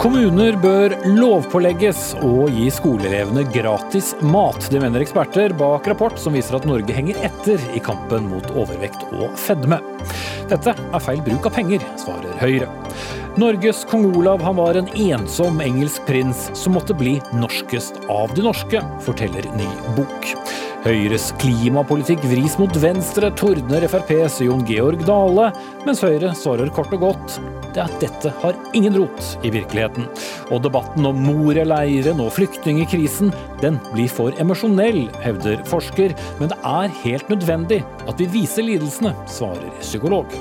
Kommuner bør lovpålegges å gi skoleelevene gratis mat. Det mener eksperter bak rapport som viser at Norge henger etter i kampen mot overvekt og fedme. Dette er feil bruk av penger, svarer Høyre. Norges kong Olav han var en ensom engelsk prins som måtte bli norskest av de norske, forteller ny bok. Høyres klimapolitikk vris mot venstre, tordner FrPs Jon Georg Dale, mens Høyre svarer kort og godt det at dette har ingen rot i virkeligheten. Og debatten om Moria-leiren og flyktningekrisen, den blir for emosjonell, hevder forsker, men det er helt nødvendig at vi viser lidelsene, svarer psykolog.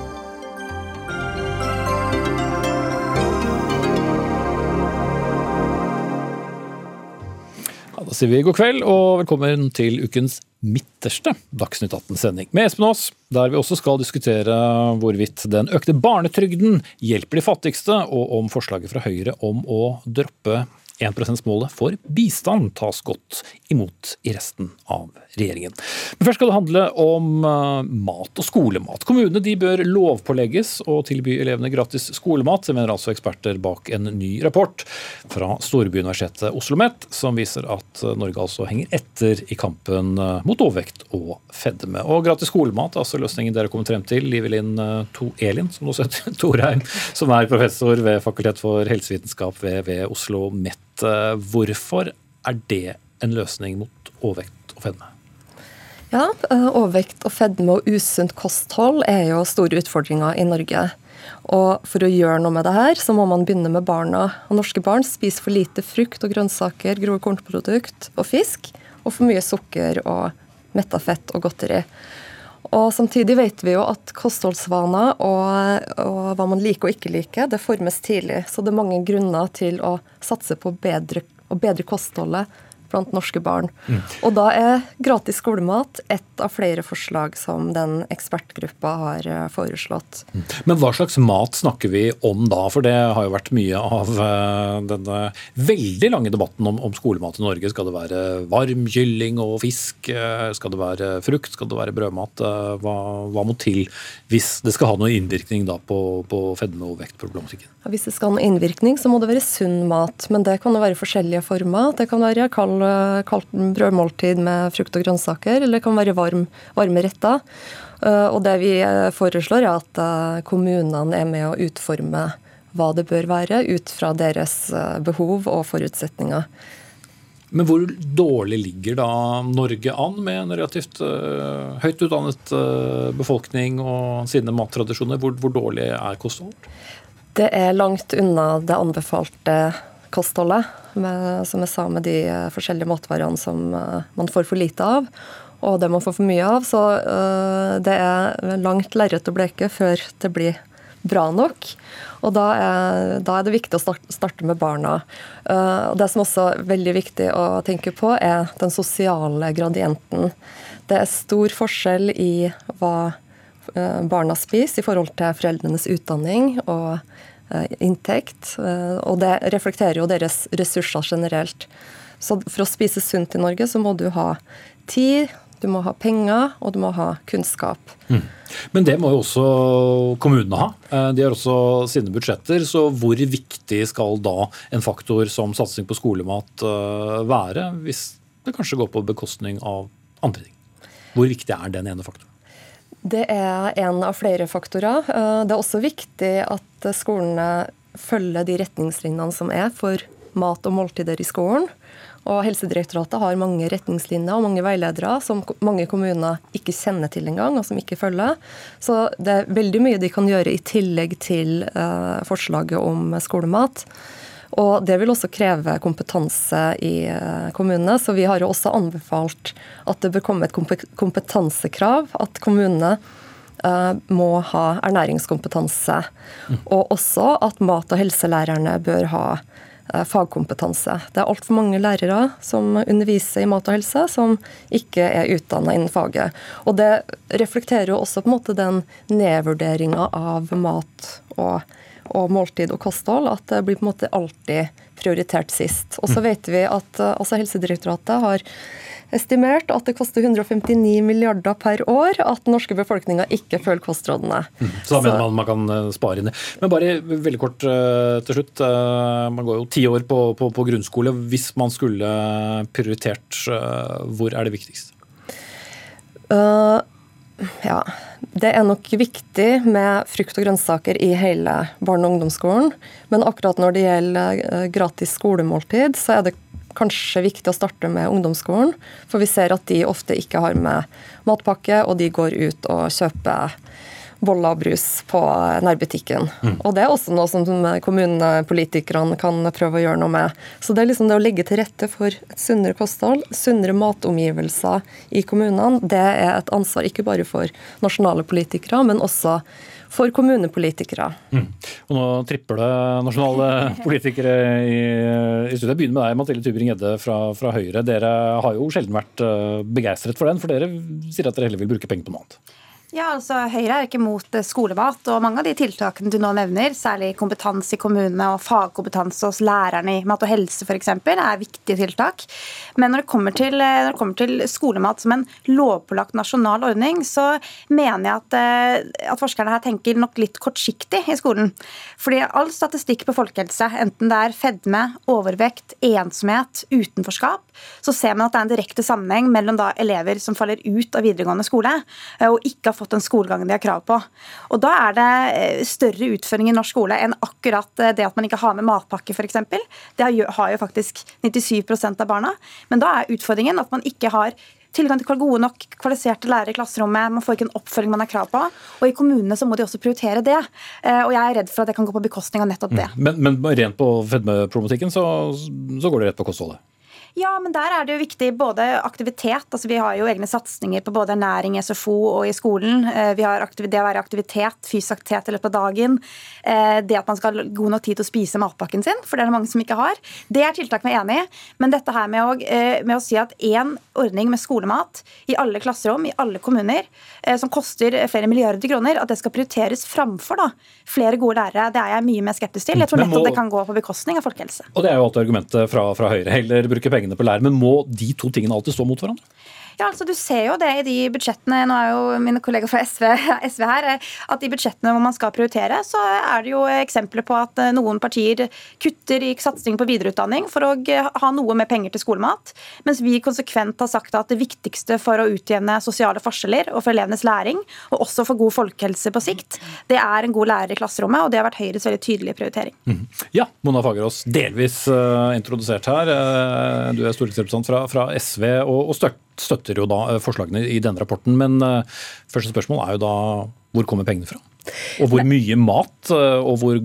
Da sier vi god kveld og velkommen til ukens midterste Dagsnytt 18-sending med Espen Aas, der vi også skal diskutere hvorvidt den økte barnetrygden hjelper de fattigste, og om forslaget fra Høyre om å droppe 1 %-målet for bistand tas godt imot i resten av regjeringen. Men først skal det handle om eh, mat og skolemat. Kommunene de bør lovpålegges å tilby elevene gratis skolemat. Det mener altså eksperter bak en ny rapport fra storbyuniversitetet OsloMet, som viser at Norge altså henger etter i kampen eh, mot overvekt og fedme. Og gratis skolemat er altså løsningen dere kommet frem til. Liv Elin to Elin, som også heter Torheim, som er professor ved Fakultet for helsevitenskap ved, ved Oslo OsloMet. Hvorfor er det en løsning mot overvekt og fedme? Ja, eh, Overvekt og fedme og usunt kosthold er jo store utfordringer i Norge. Og For å gjøre noe med det her, så må man begynne med barna. Og Norske barn spiser for lite frukt og grønnsaker, grove kornprodukt og fisk. Og for mye sukker og metta fett og godteri. Og Samtidig vet vi jo at kostholdsvaner og, og, hva man liker og ikke liker, det formes tidlig. Så det er mange grunner til å satse på bedre, å bedre kostholdet blant norske barn. Mm. Og da er gratis skolemat et av flere forslag som den ekspertgruppa har eh, foreslått. Mm. Men hva slags mat snakker vi om da? For det har jo vært mye av eh, denne veldig lange debatten om, om skolemat i Norge. Skal det være varm kylling og fisk? Eh, skal det være frukt? Skal det være brødmat? Hva, hva må til hvis det skal ha noen innvirkning da på, på fedme- og vektproblematikken? Hvis det skal ha noen innvirkning, så må det være sunn mat. Men det kan jo være forskjellige former. Det kan være kald kaldt brødmåltid med frukt og grønnsaker, eller det kan være varm, varme retter. Eh, og det vi eh, foreslår, er at eh, kommunene er med å utforme hva det bør være, ut fra deres behov og forutsetninger. Men hvor dårlig ligger da Norge an med en relativt høyt utdannet befolkning og sine mattradisjoner? Hvor, hvor dårlig er kostholdet? Det er langt unna det anbefalte kostholdet, med, som jeg sa, med de eh, forskjellige matvarene som uh, man får for lite av, og det man får for mye av. Så uh, det er langt lerret å bleke før det blir bra nok. Og da er, da er det viktig å starte, starte med barna. Og Det som også er veldig viktig å tenke på, er den sosiale gradienten. Det er stor forskjell i hva barna spiser i forhold til foreldrenes utdanning og Eh, inntekt. Eh, og det reflekterer jo deres ressurser generelt. Så for å spise sunt i Norge, så må du ha tid, du må ha penger, og du må ha kunnskap. Mm. Men det må jo også kommunene ha. Eh, de har også sine budsjetter. Så hvor viktig skal da en faktor som satsing på skolemat være, hvis det kanskje går på bekostning av andre ting? Hvor viktig er den ene faktoren? Det er en av flere faktorer. Eh, det er også viktig at skolene følger de retningslinjene som er for mat og måltider i skolen. Og Helsedirektoratet har mange retningslinjer og mange veiledere som mange kommuner ikke kjenner til engang, og som ikke følger. Så det er veldig mye de kan gjøre i tillegg til uh, forslaget om skolemat. Og Det vil også kreve kompetanse i eh, kommunene. Så vi har jo også anbefalt at det bør komme et kompetansekrav. At kommunene uh, må ha ernæringskompetanse. Mm. Og også at mat- og helselærerne bør ha uh, fagkompetanse. Det er altfor mange lærere som underviser i mat og helse, som ikke er utdanna innen faget. Og det reflekterer jo også på en måte den nedvurderinga av mat og helse og måltid og kosthold, at det blir på en måte alltid prioritert sist. Og så mm. vet vi at eh, altså Helsedirektoratet har estimert at det koster 159 milliarder per år at den norske befolkninga ikke følger kostrådene. Mm. Så da mener man man kan eh, spare inn det. Men bare veldig kort uh, til slutt. Uh, man går jo ti år på, på, på, grunnskole. Hvis man skulle prioritert, uh, hvor er det viktigst? Ja, det er nok viktig med frukt og grønnsaker i hele barne- og ungdomsskolen. Men akkurat når det gjelder gratis skolemåltid, så er det kanskje viktig å starte med ungdomsskolen. For vi ser at de ofte ikke har med matpakke, og de går ut og kjøper boller og brus på nærbutikken. Mm. Og det er også noe som kommunepolitikerne kan prøve å gjøre noe med. Så det er liksom det å legge til rette for et sunnere kosthold, sunnere matomgivelser i kommunene, det er et ansvar ikke bare for nasjonale politikere, men også for kommunepolitikere. Mm. Og nå tripper det nasjonale politikere i, i studiet. Jeg begynner med deg, Mathilde Tybring-Gjedde fra, fra, Høyre. Dere har jo sjelden vært eh, begeistret for den, for dere sier at dere heller vil bruke penger på noe annet. Ja, altså Høyre er ikke mot eh, skolemat. og Mange av de tiltakene du nå nevner, særlig kompetanse i kommunene og fagkompetanse hos lærerne i mat og helse f.eks., er viktige tiltak. Men når det, kommer til, eh, det kommer til skolemat som en lovpålagt nasjonal ordning, så mener jeg at, eh, at, forskerne her tenker nok litt kortsiktig i skolen. Fordi all statistikk på folkehelse, enten det er fedme, overvekt, ensomhet, utenforskap, så ser man at det er en direkte sammenheng mellom elever som faller ut av videregående skole, og ikke har fått den skolegangen de har krav på. Og Da er det eh, større utføring i norsk skole enn akkurat eh, det at man ikke har med matpakke f.eks. Det har jo faktisk 97% av barna. Men da er utfordringen at man ikke har tilgang til gode nok kvalifiserte lærere i klasserommet. Man får ikke en oppfølging man har krav på. Og i kommunene så må de også prioritere det. Eh, og jeg er redd for at det kan gå på bekostning av nettopp det. Mm. Men, men rent på fedmeproblematikken så, så går det rett på kostholdet? Ja, men der er det jo viktig både aktivitet. altså Vi har jo egne satsinger på både ernæring, SFO og i skolen. Eh, vi har det å være aktivitet, fysisk aktivitet i løpet av dagen. Eh, det at man skal ha god nok tid til å spise matpakken sin, for det er det mange som ikke har. Det er tiltak vi er enig i. Men dette her med å, eh, med å si at én ordning med skolemat i alle klasserom, i alle kommuner, som koster flere milliarder kroner, at det skal prioriteres framfor da, flere gode lærere, det er jeg mye mer skeptisk til. Jeg tror nettopp det kan gå på bekostning av folkehelse. Og det er jo alltid argumentet fra, fra Høyre. Heller bruke penger pengene på lær. Men må de to tingene alltid stå mot hverandre? Ja, altså Du ser jo det i de budsjettene nå er jo mine kollegaer fra SV, SV, her, at de budsjettene hvor man skal prioritere, så er det jo eksempler på at eh, noen partier kutter i satsing på videreutdanning for å ha noe med penger til skolemat, mens vi konsekvent har sagt at det viktigste for å utjevne sosiale forskjeller og for elevenes læring, og også for god folkehelse på sikt, det er en god lærer i klasserommet, og det har vært Høyres veldig tydelige prioritering. Mm. Ja, Mona Fagerås, delvis uh, introdusert her. Uh, du er stortingsrepresentant fra, fra SV og, og støtter støtter jo da eh, forslagene i denne rapporten. Men eh, første spørsmål er jo da hvor kommer pengene fra? Og hvor mye mat eh, og hvor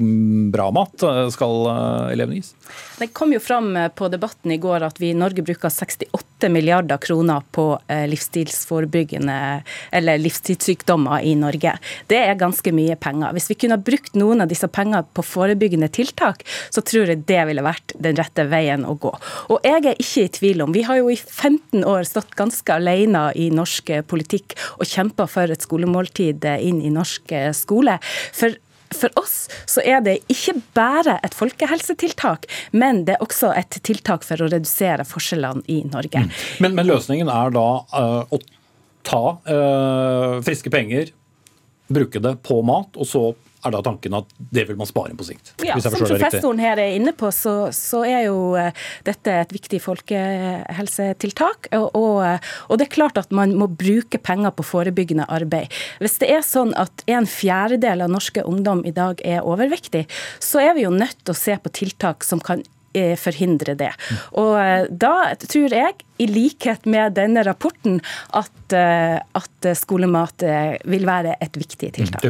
bra mat skal elevene gis? Det kom jo fram på debatten i går at vi i Norge bruker 68 milliarder kroner på livsstilsforebyggende eller livsstilssykdommer i Norge. Det er ganske mye penger. Hvis vi kunne brukt noen av disse pengene på forebyggende tiltak, så tror jeg det ville vært den rette veien å gå. Og jeg er ikke i tvil om Vi har jo i 15 år stått ganske alene i norsk politikk og kjempa for et skolemåltid inn i norsk skole. For for oss så er det ikke bare et folkehelsetiltak, men det er også et tiltak for å redusere forskjellene i Norge. Mm. Men, men, løsningen er da uh, å ta uh, friske penger, bruke det på mat, og så er da tanken at det vil man spare inn på sikt. Ja, som professoren her er inne på, så, så, er jo eh, dette et viktig folkehelsetiltak. Og, og, og, det er klart at man må bruke penger på forebyggende arbeid. Hvis det er sånn at en fjerdedel av norske ungdom i dag er overvektig, så er vi jo nødt til å se på tiltak som kan eh, forhindre det. Og eh, da tror jeg, i likhet med denne rapporten, at, at skolemat vil være et viktig tiltak.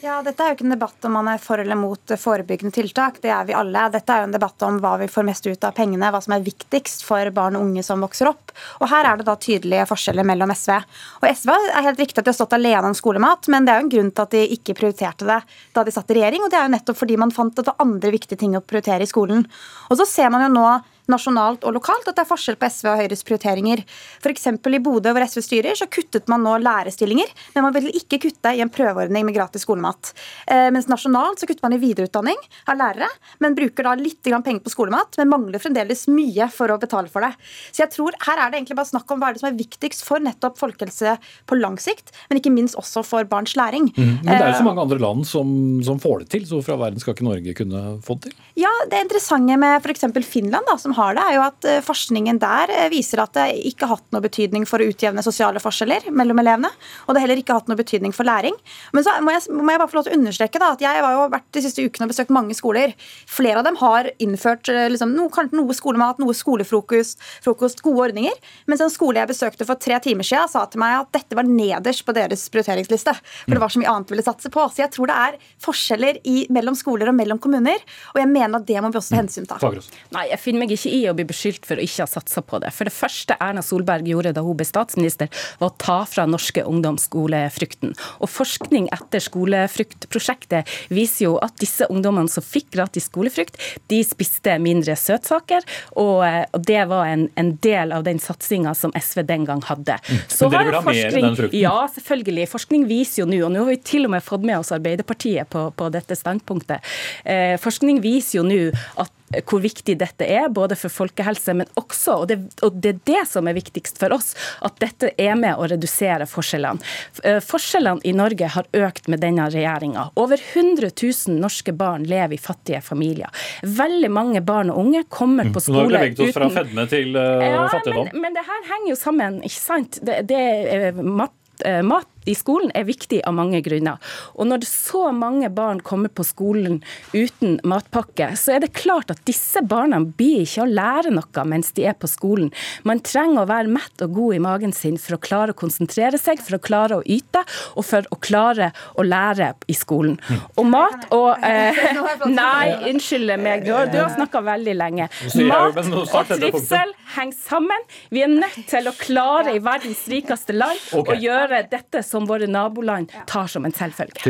Ja, Dette er jo ikke en debatt om man er for eller mot forebyggende tiltak. Det er vi alle. Dette er jo en debatt om hva vi får mest ut av pengene, hva som er viktigst for barn og unge som vokser opp. Og Her er det da tydelige forskjeller mellom SV. Og SV er helt riktig at de har stått alene om skolemat, men det er jo en grunn til at de ikke prioriterte det da de satt i regjering. Og det er jo nettopp fordi man fant at det var andre viktige ting å prioritere i skolen. Og så ser man jo nå nasjonalt og lokalt at det er forskjell på SV og Høyres prioriteringer. F.eks. i Bodø, hvor SV styrer, så kuttet man nå lærerstillinger, men man vil ikke kutte i en prøveordning med gratis skolemat. Eh, mens nasjonalt så kutter man i videreutdanning av lærere, men bruker da litt penger på skolemat, men mangler fremdeles mye for å betale for det. Så jeg tror her er det egentlig bare snakk om hva er det som er viktigst for nettopp folkehelse på lang sikt, men ikke minst også for barns læring. Mm. Men det er jo så eh, mange andre land som, som får det til, så fra verden skal ikke Norge kunne få det til? Ja, det interessante med f.eks. Finland, da, som har det, er jo at eh, forskningen der eh, viser at det ikke har hatt noe betydning for å utjevne sosiale forskjeller mellom elevene. Og det har heller ikke hatt noe betydning for læring. Men så må jeg, må jeg bare få lov til å understreke da, at jeg har jo vært de siste ukene og besøkt mange skoler. Flere av dem har innført eh, liksom, noe, kanskje noe skolemat, noe skolefrokost, frokost, gode ordninger. Mens en skole jeg besøkte for tre timer siden, sa til meg at dette var nederst på deres prioriteringsliste. For det var så mye annet de ville satse på. Så jeg tror det er forskjeller i, mellom skoler og mellom kommuner. Og jeg mener at det må vi også ta hensyn til. Nei, jeg finner meg ikke i å bli beskyldt for å ikke ha satsa på det. For det første Erna Solberg gjorde da hun ble statsminister, var å ta fra norske ungdom skolefrukten. Og forskning etter skolefruktprosjektet viser jo at disse ungdommene som fikk gratis skolefrukt, de spiste mindre søtsaker, og, og det var en, en, del av den satsinga som SV den gang hadde. Mm. Så Men dere vil ha mer den frukten? Ja, selvfølgelig. Forskning viser jo nå, og nå har vi til og med fått med oss Arbeiderpartiet på, på dette standpunktet. Eh, forskning viser jo nå at hvor viktig dette er, både for folkehelse, men også, og det, og det, er det som er viktigst for oss, at dette er med å redusere forskjellene. Eh, forskjellene i Norge har økt med denne regjeringa. Over 100 000 norske barn lever i fattige familier. Veldig mange barn og unge kommer på skole uten Nå har vi beveget oss fra fedme til uh, ja, fattigdom. Men, men, det her henger jo sammen, ikke sant. Det, det er mat, uh, mat i skolen er viktig av mange grunner. Og når så mange barn kommer på skolen uten matpakke, så er det klart at disse barna blir ikke å lære noe mens de er på skolen. Man trenger å være mett og god i magen sin for å klare å konsentrere seg, for å klare å yte, og for å klare å lære i skolen. Og mat og eh, Nei, unnskyld meg, du har, du har snakka veldig lenge. Mat og trivsel henger sammen. Vi er nødt til å klare i verdens rikeste land å gjøre dette som våre naboland tar som en selvfølge.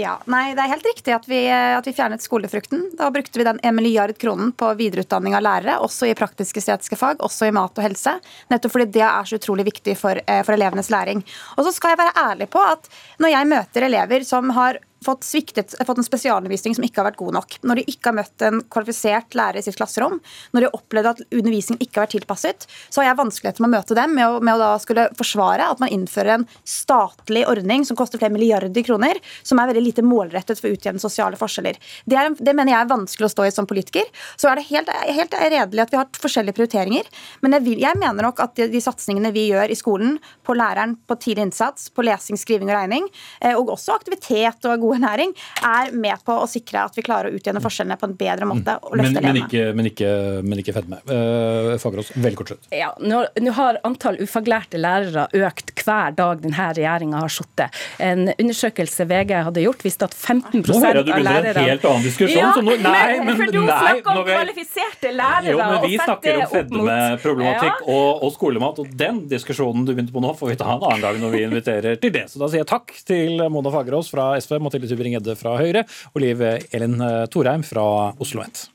Ja, nei, Det er helt riktig at vi, at vi, fjernet skolefrukten. Da brukte vi den 1 milliard kronen på videreutdanning av lærere, også i praktisk-estetiske fag, også i mat og helse. Nettopp fordi det er så utrolig viktig for, eh, for elevenes læring. Og så skal jeg være ærlig på at når jeg møter elever som har fått, sviktet, fått en spesialundervisning som ikke har vært god nok. Når de ikke har møtt en kvalifisert lærer i sitt klasserom, når de har opplevd at undervisningen ikke har vært tilpasset, så har jeg vanskeligheter med å møte dem med å, med å da skulle forsvare at man innfører en statlig ordning som koster flere milliarder kroner, som er veldig lite målrettet for å utjevne sosiale forskjeller. Det, er, det, mener jeg er vanskelig å stå i som politiker. Så er det helt, helt redelig at vi har forskjellige prioriteringer, men jeg, vil, jeg mener nok at de, de, satsingene vi gjør i skolen, på læreren, på tidlig innsats, på lesing, skriving og regning, eh, og også aktivitet og gode god næring, er med på å sikre at vi klarer å utjevne forskjellene på en bedre måte. og løfte men, men, ikke, men, ikke, men ikke fedme. Uh, Fagerås, veldig kort slutt. Ja, nå, nå, har antall ufaglærte lærere økt hver dag denne regjeringa har sittet. En undersøkelse VG hadde gjort, viste at 15 av lærere Nå hører jeg du begynner en helt annen diskusjon. Ja, nå, nei, men, for du snakker om kvalifiserte lærere. Jo, men vi snakker om fedmeproblematikk ja. og, og skolemat, og den diskusjonen du begynte på nå, får vi ta en annen gang når vi inviterer til det. Så da sier jeg takk til Mona Fagerås fra SV, Mathilde Tybring-Gjedde fra Høyre og Liv Elin Thorheim fra Oslo OsloMet.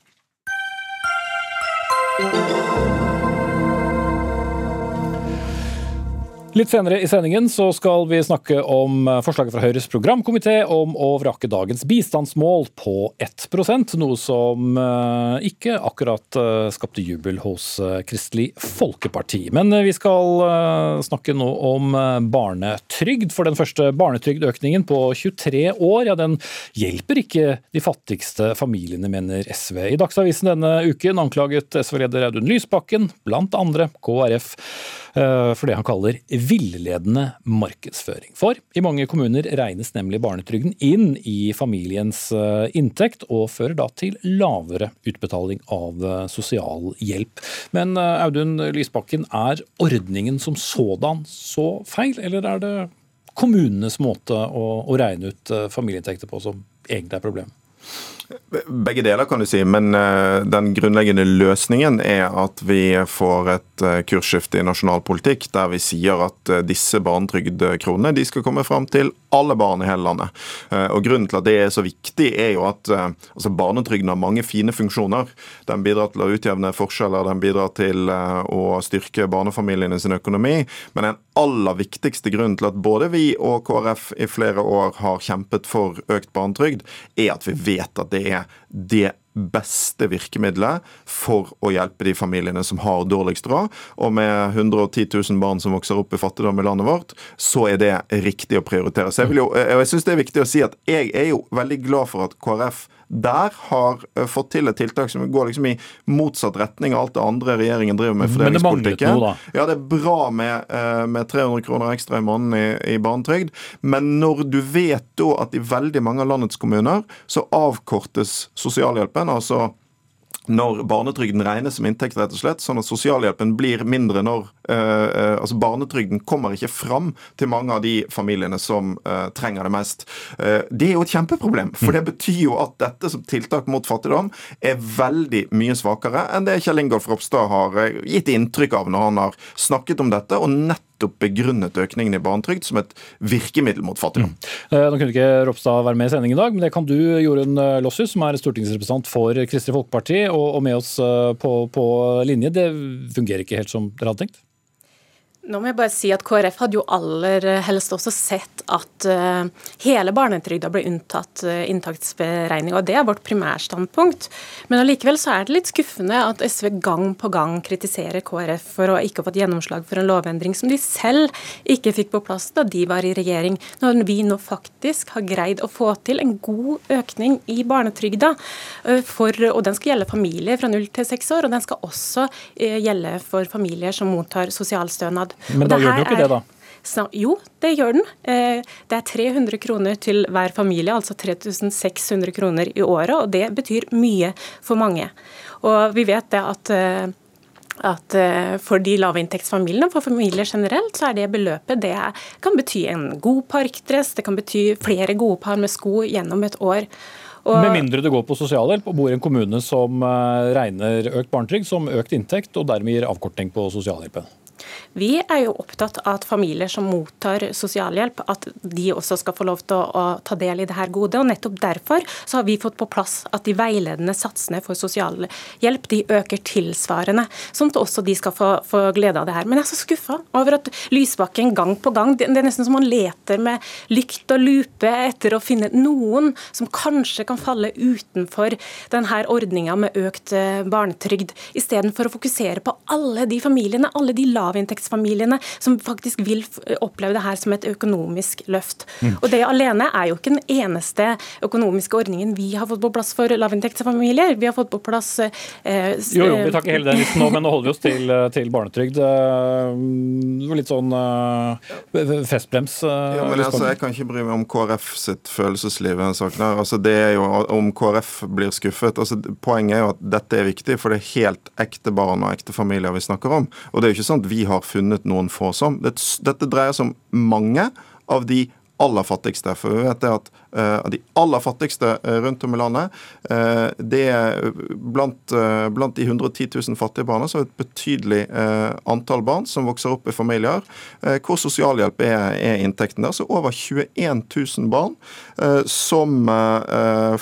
Litt senere i sendingen så skal vi snakke om forslaget fra Høyres programkomité om å vrake dagens bistandsmål på 1% noe som eh, ikke akkurat eh, skapte jubel hos eh, Kristelig Folkeparti. Men vi skal snakke nå om barnetrygd, for den første barnetrygdøkningen på 23 år ja, den hjelper ikke de fattigste familiene, mener SV. I Dagsavisen denne uken anklaget SV-leder Audun Lysbakken, blant andre KrF, for det han kaller villedende markedsføring. For i mange kommuner regnes nemlig barnetrygden inn i familiens eh, inntekt, og fører da til lavere utbetaling av eh, sosialhjelp. Men eh, Audun Lysbakken, er ordningen som sådan så feil, eller er det kommunenes måte å, å regne ut familieinntekter på som egentlig er problemet? Begge deler, kan du si. Men uh, den grunnleggende løsningen er at vi får et uh, kursskifte i nasjonal politikk der vi sier at uh, disse barnetrygdkronene de skal komme fram til alle barn i hele landet. Og Grunnen til at det er så viktig, er jo at altså barnetrygden har mange fine funksjoner. Den bidrar til å utjevne forskjeller, den bidrar til å styrke barnefamiliene sin økonomi. Men den aller viktigste grunnen til at både vi og KrF i flere år har kjempet for økt barnetrygd, er at vi vet at det er det beste virkemidlet for å hjelpe de familiene som har dårligst råd. Og med 110 000 barn som vokser opp i fattigdom i landet vårt, så er det riktig å prioritere. Så jeg, vil jo, jeg synes det er viktig å si at jeg er jo veldig glad for at KrF der har eh, fått til et tiltak som går liksom i motsatt retning av alt det andre regjeringen driver med fordelingspolitikken. Noe, da. Ja, det er bra med, eh, med 300 kroner ekstra i måneden i, i barnetrygd, men når du vet da at i veldig mange av landets kommuner så avkortes sosialhjelpen, altså når barnetrygden regnes som inntekt, rett og slett, sånn at sosialhjelpen blir mindre når altså Barnetrygden kommer ikke fram til mange av de familiene som uh, trenger det mest. Det er jo et kjempeproblem, for det betyr jo at dette som tiltak mot fattigdom er veldig mye svakere enn det Kjell Ingolf Ropstad har gitt inntrykk av når han har snakket om dette, og nett nettopp begrunnet økningen i barnetrygd som et virkemiddel mot fattigdom. Mm. Nå kunne ikke Ropstad være med i sendingen i dag, men det kan du, Jorunn Lossius, som er stortingsrepresentant for Kristelig Folkeparti, og med oss på, på linje. Det fungerer ikke helt som dere hadde tenkt? Nå må jeg bare si at KrF hadde jo aller helst også sett at uh, hele barnetrygda ble unntatt uh, inntaktsberegning, og det er vårt primærstandpunkt. Men allikevel så er det litt skuffende at SV gang på gang kritiserer KrF for å ikke ha fått gjennomslag for en lovendring som de selv ikke fikk på plass da de var i regjering, når vi nå faktisk har greid å få til en god økning i barnetrygda. Og den skal gjelde familier fra 0 til 6 år, og den skal også gjelde for familier som mottar sosialstønad. Men da gjør den jo ikke det, da? Jo, det gjør den. Eh, det er 300 kroner til hver familie, altså 3600 kroner i året. Og det betyr mye for mange. Og vi vet det at eh, at eh, for de lavinntektsfamiliene, for familier generelt, så er det beløpet det kan bety en god parkdress, det kan bety flere gode par med sko gjennom et år. Og... Med mindre du går på sosialhjelp og bor i en kommune som regner økt barnetrygd som økt inntekt, og dermed gir avkorting på sosialhjelpen. Vi er jo opptatt av at familier som mottar sosialhjelp, at de også skal få lov til å, å ta del i det her gode. og Nettopp derfor så har vi fått på plass at de veiledende satsene for sosialhjelp de øker tilsvarende, sånn at også de skal få, få glede av det her. Men jeg er så skuffa over at Lysbakken gang på gang Det er nesten som han leter med lykt og lupe etter å finne noen som kanskje kan falle utenfor denne ordninga med økt eh, barnetrygd, istedenfor å fokusere på alle de familiene, alle de lavt lavinntektsfamiliene som faktisk vil oppleve det her som et økonomisk løft. Mm. Og Det alene er jo ikke den eneste økonomiske ordningen vi har fått på plass for lavinntektsfamilier. Vi har fått på plass eh, Jo, jo, vi tar ikke hele den listen nå, men nå holder vi oss til, eh, til barnetrygd. Uh, litt sånn uh, festbrems. Uh, ja, men altså, Jeg kan ikke bry meg om KrF sitt følelsesliv i denne saken. her. Altså, det er jo Om KrF blir skuffet altså, Poenget er jo at dette er viktig, for det er helt ekte barn og ekte familier vi snakker om. Og det er jo ikke sånn at vi har funnet noen få som. Dette dreier seg om mange av de aller fattigste. For vi vet det at uh, de aller fattigste uh, rundt om i landet, uh, det er blant, blant, de 110 000 fattige barna, så er det et betydelig antall barn som vokser opp i familier hvor sosialhjelp er, er, inntekten der. Så over 21 000 barn som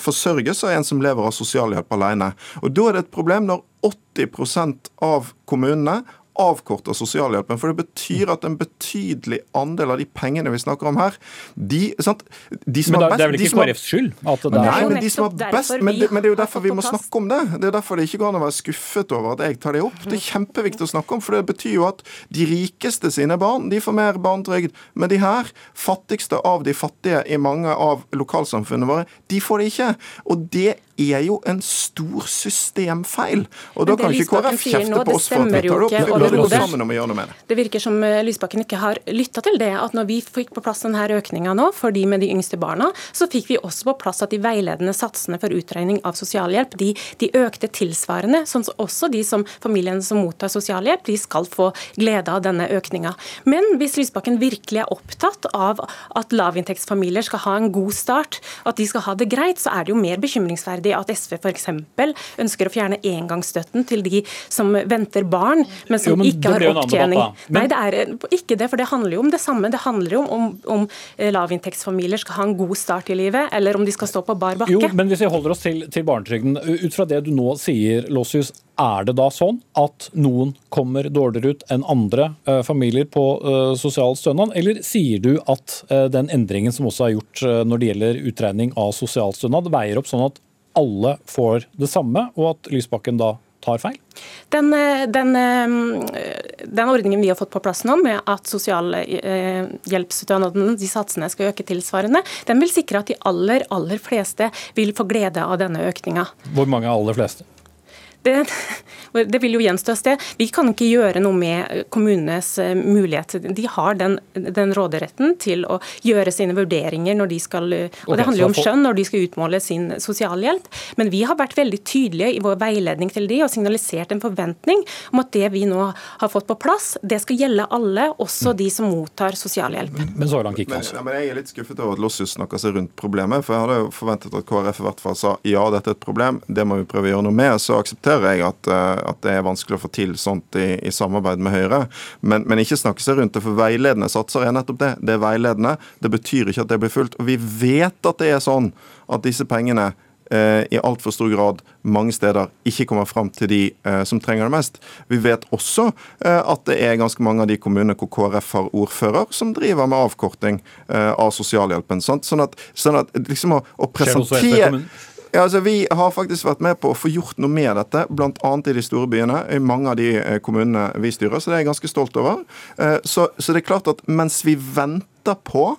forsørges av en som lever av sosialhjelp alene. Og Da er det et problem når 80% av kommunene avkorter sosialhjelpen. For det betyr at en betydelig andel av de pengene vi snakker om her, de, sant? de som men da, best, Det er vel ikke KrFs skyld? At det nei, men de som har best, men det, men det, er jo derfor vi må snakke om det. Det er derfor det ikke går an å være skuffet over at jeg tar det opp. Det er kjempeviktig å snakke om, for det betyr jo at de rikeste sine barn de får mer barnetrygd. Men de her, fattigste av de fattige i mange av lokalsamfunnene våre, de får det ikke. Og det er jo en stor systemfeil. Og da kan ikke KrF kjefte på oss for at vi tar det opp. Vi det gå sammen om å gjøre noe med det. Det virker som eh, Lysbakken ikke har lytta til det. At når vi fikk på plass denne økninga nå for de med de yngste barna, så fikk vi også på plass at de veiledende satsene for utregning av sosialhjelp, de, de økte tilsvarende. Sånn at også de som familiene som mottar sosialhjelp, de skal få glede av denne økninga. Men hvis Lysbakken virkelig er opptatt av at lavinntektsfamilier skal ha en god start, at de skal ha det greit, så er det jo mer bekymringsverdig urettferdig at SV f.eks. ønsker å fjerne engangsstøtten til de som venter barn, men som jo, men ikke har opptjening. Debatt. Nei, det er ikke det, for det handler jo om det samme. Det handler jo om, om, om eh, lavinntektsfamilier skal ha en god start i livet, eller om de skal stå på bar bakke. Jo, men hvis vi holder oss til, til barnetrygden, ut fra det du nå sier, Lossius, er det da sånn at noen kommer dårligere ut enn andre eh, familier på eh, sosial stønad, eller sier du at eh, den endringen som også er gjort når det gjelder utregning av sosialstønad, veier opp sånn at alle får det samme, og at Lysbakken da tar feil? Den, den, den, ordningen vi har fått på plass nå, med at sosialhjelpsstønaden, de satsene skal øke tilsvarende, den vil sikre at de aller, aller fleste vil få glede av denne økninga. Hvor mange er aller fleste? Det, det, vil jo gjenstå et sted. Vi kan ikke gjøre noe med kommunenes eh, mulighet. De har den, den råderetten til å gjøre sine vurderinger når de skal Og det handler jo om skjønn når de skal utmåle sin sosialhjelp. Men vi har vært veldig tydelige i vår veiledning til de og signalisert en forventning om at det vi nå har fått på plass, det skal gjelde alle, også de som mottar sosialhjelp. Men så langt gikk men, ja, men Jeg er litt skuffet over at Lossius snakker seg rundt problemet. For jeg hadde jo forventet at KrF i hvert fall sa ja, dette er et problem, det må vi prøve å gjøre noe med. Så aksepterer aksepterer jeg at, eh, at, det er vanskelig å få til sånt i, i samarbeid med Høyre. Men, men, ikke snakke seg rundt det, for veiledende satser er nettopp det. Det er veiledende. Det betyr ikke at det blir fulgt. Og vi vet at det er sånn at disse pengene eh, i altfor stor grad mange steder ikke kommer fram til de eh, som trenger det mest. Vi vet også eh, at det er ganske mange av de kommunene hvor KrF har ordfører, som driver med avkorting eh, av sosialhjelpen. Sant? Sånn at, sånn at liksom å, å presentere ja, altså Vi har faktisk vært med på å få gjort noe med dette, bl.a. i de store byene. I mange av de eh, kommunene vi styrer, så det er jeg ganske stolt over. Eh, så, så det er klart at mens vi venter på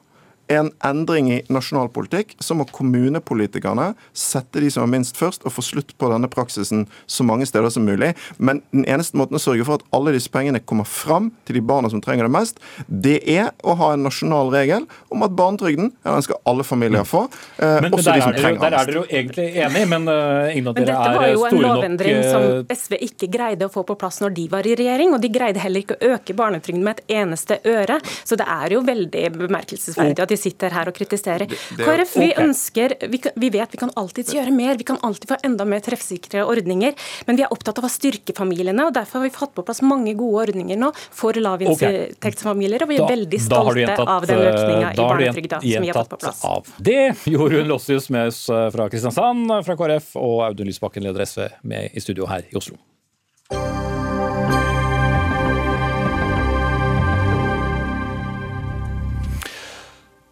en endring i nasjonal politikk, så må kommunepolitikerne sette de som er minst først, og få slutt på denne praksisen så mange steder som mulig. Men den eneste måten å sørge for at alle disse pengene kommer fram til de barna som trenger det mest, det er å ha en nasjonal regel om at barnetrygden ja, den skal alle familier få. Eh, men, også men de som trenger trenger Der er dere jo egentlig enig, men uh, ingen av dere er store nok Dette var jo en lovendring som eh, SV ikke greide å få på plass når de var i regjering, og de greide heller ikke å øke barnetrygden med et eneste øre. Så det er jo veldig bemerkelsesverdig at de sitter her og kritiserer. Det, det, KrF vi okay. ønsker, vi, vi, vet vi kan alltids gjøre mer, vi kan alltid få enda mer treffsikre ordninger. Men vi er opptatt av å styrke familiene, og derfor har vi fått på plass mange gode ordninger nå for lavinntektsfamilier. Og vi er da, veldig stolte gjentatt, av den økninga i barnetrygda som vi har fått på plass. Av. Det gjorde hun Lossius med oss fra Kristiansand fra KrF, og Audun Lysbakken, leder SV, med i studio her i Oslo.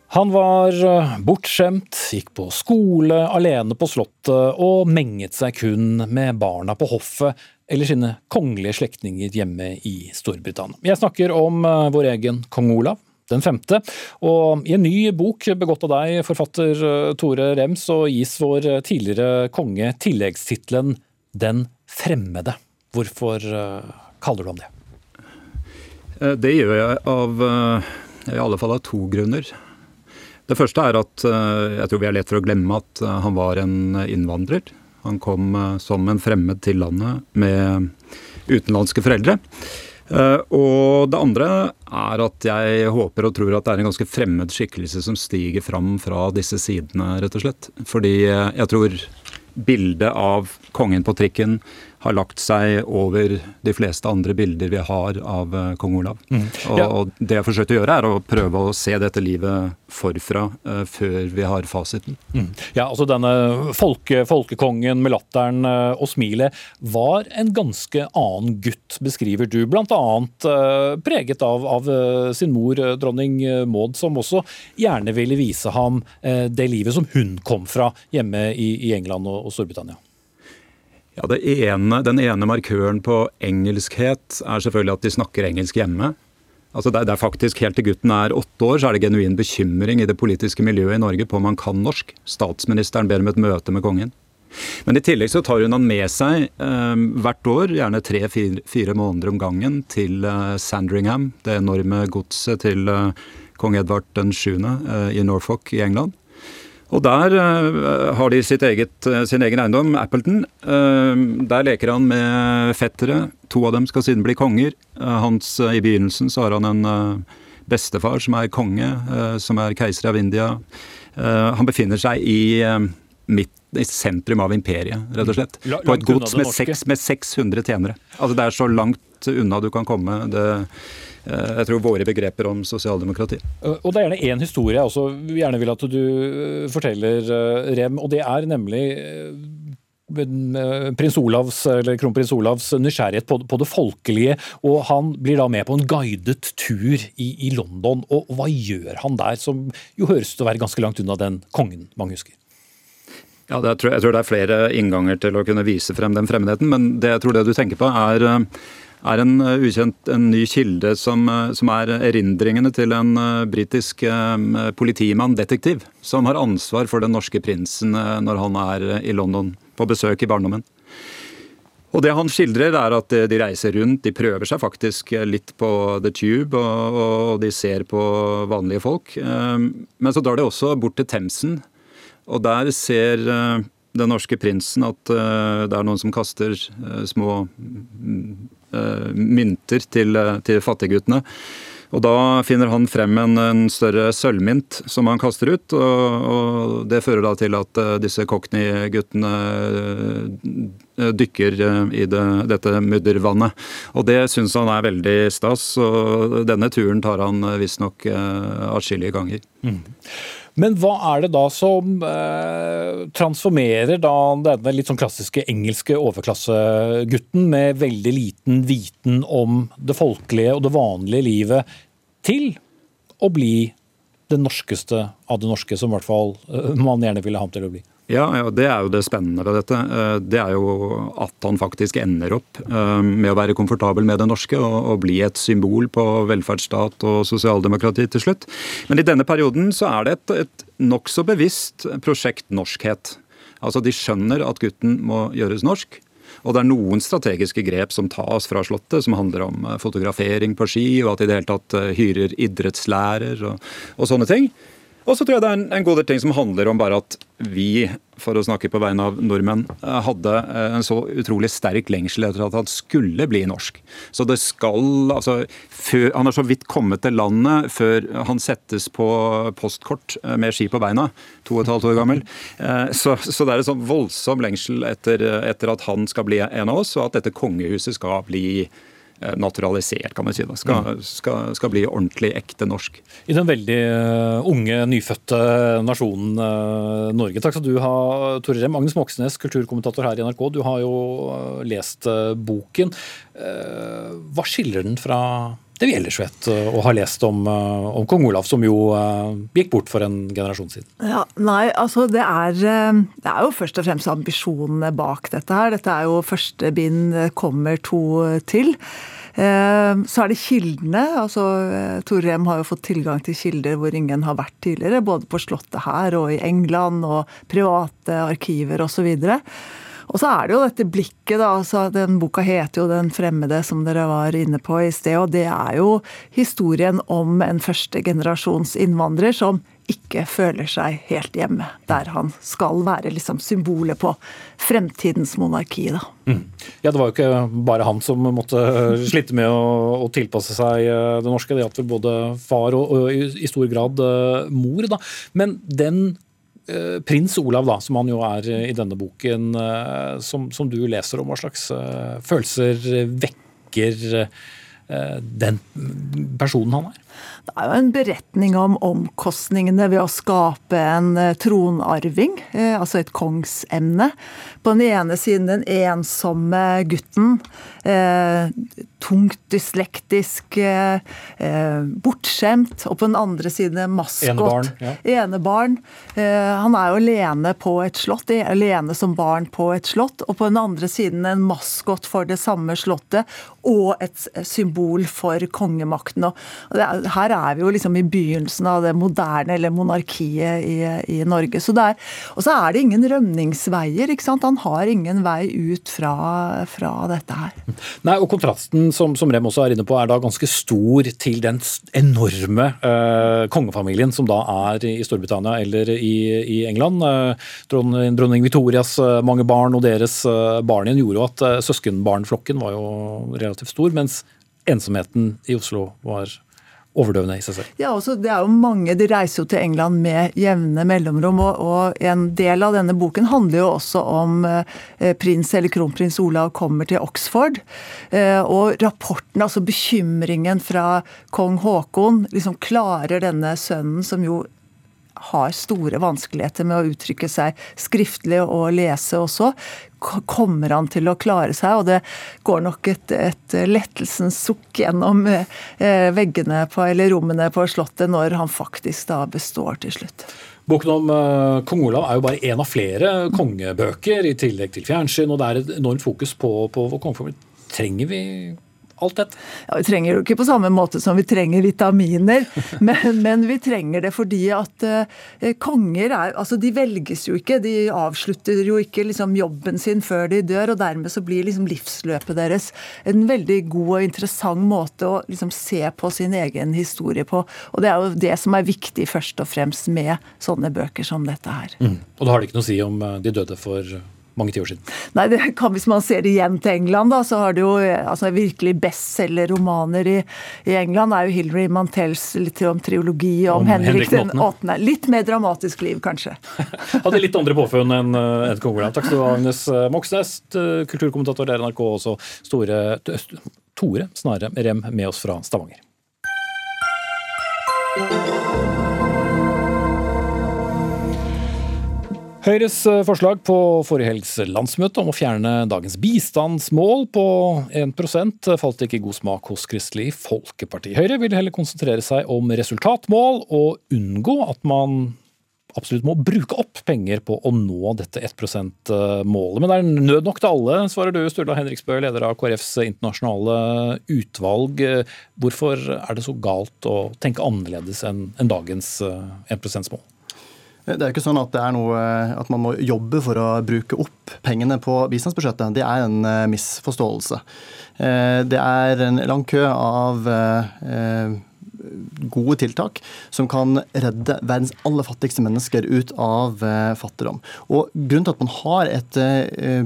Han var eh, bortskjemt, gikk på skole alene på Slottet og menget seg kun med barna på hoffet eller sine kongelige slektninger hjemme i Storbritannia. Jeg snakker om eh, vår egen kong Olav, den femte. Og i en ny bok begått av deg, forfatter eh, Tore Rems, så gis vår tidligere konge tilleggstittelen Den fremmede. Hvorfor kaller du ham det? Det gjør jeg av i alle fall av to grunner. Det første er at eh, jeg tror vi er lett for å glemme at eh, han var en innvandrer. Han kom eh, som en fremmed til landet med utenlandske foreldre. Og det andre er at jeg håper og tror at det er en ganske fremmed skikkelse som stiger fram fra disse sidene, rett og slett. Fordi jeg tror bildet av kongen på trikken har lagt seg over de fleste andre bilder vi har av uh, kong Olav. Mm. Og, ja. og, Det jeg forsøkte å gjøre, er å prøve å se dette livet forfra uh, før vi har fasiten. Mm. Ja, altså Denne folke, folkekongen med latteren uh, og smilet var en ganske annen gutt, beskriver du. Bl.a. Uh, preget av, av sin mor, dronning Maud, som også gjerne ville vise ham det livet som hun kom fra hjemme i, i England og, og Storbritannia. Ja, ene, Den ene markøren på engelskhet er selvfølgelig at de snakker engelsk hjemme. Altså det, er, faktisk Helt til gutten er åtte år, så er det genuin bekymring i det politiske miljøet i Norge på om han kan norsk. Statsministeren ber om et møte med kongen. Men i tillegg så tar hun han med seg eh, hvert år, gjerne tre-fire måneder om gangen, til eh, Sandringham, det enorme godset til eh, kong Edvard 7. Eh, i Norfolk i England. Og der uh, har de eget, uh, sin egen eiendom, Appleton. Uh, der leker han med fettere. To av dem skal siden bli konger. Hans, I begynnelsen så har han en bestefar som er konge, som er keiser av India. han befinner seg i midt, i sentrum av imperiet, rett og slett. På et gods med, med 600 tjenere. Altså Det er så langt unna du kan komme. det eh, jeg tror våre begreper om sosialdemokrati. Og Det er gjerne én historie jeg også gjerne vil at du forteller, Rem. og Det er nemlig prins Olavs, eller kronprins Olavs nysgjerrighet på, på, det folkelige. og Han blir da med på en guidet tur i, i London. og, og Hva gjør han der, som jo høres ut til å være ganske langt unna den kongen mange husker? Ja, tror, jeg tror det er flere innganger til å kunne vise frem den fremmedheten. Men det jeg tror det du tenker på, er, er en ukjent, en ny kilde som, som er erindringene til en uh, britisk politimann, detektiv, som har ansvar for den norske prinsen når han er i London på besøk i barndommen. Og Det han skildrer, er at de reiser rundt, de prøver seg faktisk litt på The Tube, og, og de ser på vanlige folk. Men så drar de også bort til Themsen, og der ser eh, den norske prinsen at eh, det er noen som kaster eh, små mynter til, til fattigguttene. Og Da finner han frem en, en større sølvmynt som han kaster ut. og, og Det fører da til at uh, disse Cockney-guttene uh, dykker uh, i det, dette muddervannet. Og Det syns han er veldig stas, og denne turen tar han visstnok atskillige ganger. Mm. Men hva er det da som eh, transformerer da denne litt sånn klassiske engelske overklassegutten med veldig liten viten om det folkelige og det vanlige livet, til å bli det norskeste av det norske, som i hvert fall eh, man gjerne ville ha ham til å bli? Ja, ja, Det er jo det spennende ved dette. Eh, det er jo at han faktisk ender opp eh, med å være komfortabel med det norske og, og bli et symbol på velferdsstat og sosialdemokrati til slutt. Men i denne perioden så er det et, et nokså bevisst prosjekt norskhet. Altså De skjønner at gutten må gjøres norsk. Og det er noen strategiske grep som tas fra Slottet, som handler om eh, fotografering på ski, og at de i det hele tatt hyrer idrettslærer og, og sånne ting. Og så tror jeg det er en, god del ting som handler om bare at vi, for å snakke på vegne av nordmenn, eh, hadde eh, en så utrolig sterk lengsel etter at han skulle bli norsk. Så det skal altså før, Han har så vidt kommet til landet før han settes på postkort eh, med ski på beina, to og et halvt år gammel. Så, så det er en sånn voldsom lengsel etter, etter at han skal bli en av oss, og at dette kongehuset skal bli Eh, naturalisert, kan man si. Skal, mm. skal, skal, bli ordentlig ekte norsk. I den veldig eh, unge, nyfødte nasjonen eh, Norge. Takk skal du ha, Tore Rem. Agnes Moxnes, kulturkommentator her i NRK. Du har jo lest boken. Hva skiller den fra det vi ellers vet og har lest om, om kong Olav, som jo gikk bort for en generasjon siden? Ja, nei, altså det er, det er jo først og fremst ambisjonene bak dette her. Dette er jo første bind, kommer to til. Eh, så er det kildene. altså eh, Torem har jo fått tilgang til kilder hvor ingen har vært tidligere. Både på Slottet her og i England og private arkiver osv. Og så er det jo dette blikket, da. altså Den boka heter jo 'Den fremmede', som dere var inne på i sted. Og det er jo historien om en førstegenerasjons innvandrer som ikke føler seg helt hjemme der han skal være liksom symbolet på fremtidens monarki. Da. Mm. Ja, Det var jo ikke bare han som måtte slite med å, å tilpasse seg eh, det norske. Det gjaldt vel både far og, og i, stor grad uh, mor. da. Men den prins Olav, da, som han jo er i denne boken, uh, som, som, du leser om, hva slags følelser vekker den personen han er? Det er jo en beretning om omkostningene ved å skape en eh, tronarving, eh, altså et kongsemne. På den ene siden den ensomme gutten, eh, tungt dyslektisk, bortskjemt. Og på den andre siden maskot. Enebarn. Ja. Enebarn. Han er jo alene på et slott, alene som barn på et slott. Og på den andre siden en maskot for det samme slottet, og et symbol for kongemakten. Og er her er vi jo liksom i begynnelsen av det moderne, eller monarkiet i, i Norge. Så er, og så er det ingen rømningsveier. ikke sant? Han har ingen vei ut fra, fra dette her. Nei, og Kontrasten som, som, Rem også er inne på, er da ganske stor til den enorme eh, kongefamilien som da er i Storbritannia eller i, i England. Eh, dronning, dronning, Victorias eh, mange barn og deres barn igjen gjorde jo at søskenbarnflokken var jo relativt stor, mens ensomheten i Oslo var overdøvende i seg selv. Ja, også, det er jo mange, De reiser jo til England med jevne mellomrom. Og, og, en del av denne boken handler jo også om eh, prins eller kronprins Olav kommer til Oxford. Eh, og rapporten, altså bekymringen fra kong Haakon, liksom klarer denne sønnen, som jo har store vanskeligheter med å uttrykke seg skriftlig og lese også, kommer han til å klare seg. Og det går nok et, et lettelsens sukk gjennom eh, veggene på, eller rommene på Slottet når han faktisk da består til slutt. Boken om uh, kong Olav er jo bare én av flere kongebøker, i tillegg til fjernsyn. Og det er et enormt fokus på, på kongefamilien. Trenger vi alt dette? Ja, Vi trenger det ikke på samme måte som vi trenger vitaminer, men, men vi trenger det fordi at uh, konger er altså De velges jo ikke, de avslutter jo ikke liksom, jobben sin før de dør, og dermed så blir liksom, livsløpet deres en veldig god og interessant måte å liksom, se på sin egen historie på. Og det er jo det som er viktig først og fremst med sånne bøker som dette her. Mm. Og da har det ikke noe å si om eh, de døde for mange tiår siden. Nei, det kan, Hvis man ser det igjen til England, da, så har det jo altså, virkelig bestselgerromaner i, i England er jo Hilary Mantels litt om triologi om, om Henrik den 8. Litt mer dramatisk liv, kanskje. Hadde litt andre påfunn enn uh, Ed Kongeland. Takk skal du ha, Agnes eh, Moxnes, kulturkommentator der NRK, og også store Tore Snare Rem med oss fra Stavanger. Høyres eh, forslag på forrige helgs landsmøte om å fjerne dagens bistandsmål på 1 falt ikke i god smak hos Kristelig Folkeparti. Høyre vil heller konsentrere seg om resultatmål og unngå at man absolutt må bruke opp penger på å nå dette 1 %-målet. Men det er nød nok til alle, svarer du, Sturla Henriksbø, leder av KrFs internasjonale utvalg. Hvorfor er det så galt å tenke annerledes enn dagens 1 eh, %-mål? Det er jo ikke sånn at, noe, at man må jobbe for å bruke opp pengene på bistandsbudsjettet. Det er en eh, misforståelse. Eh, det er en lang kø av eh, gode tiltak som kan redde verdens aller fattigste mennesker ut av fattigdom. Og Grunnen til at man har et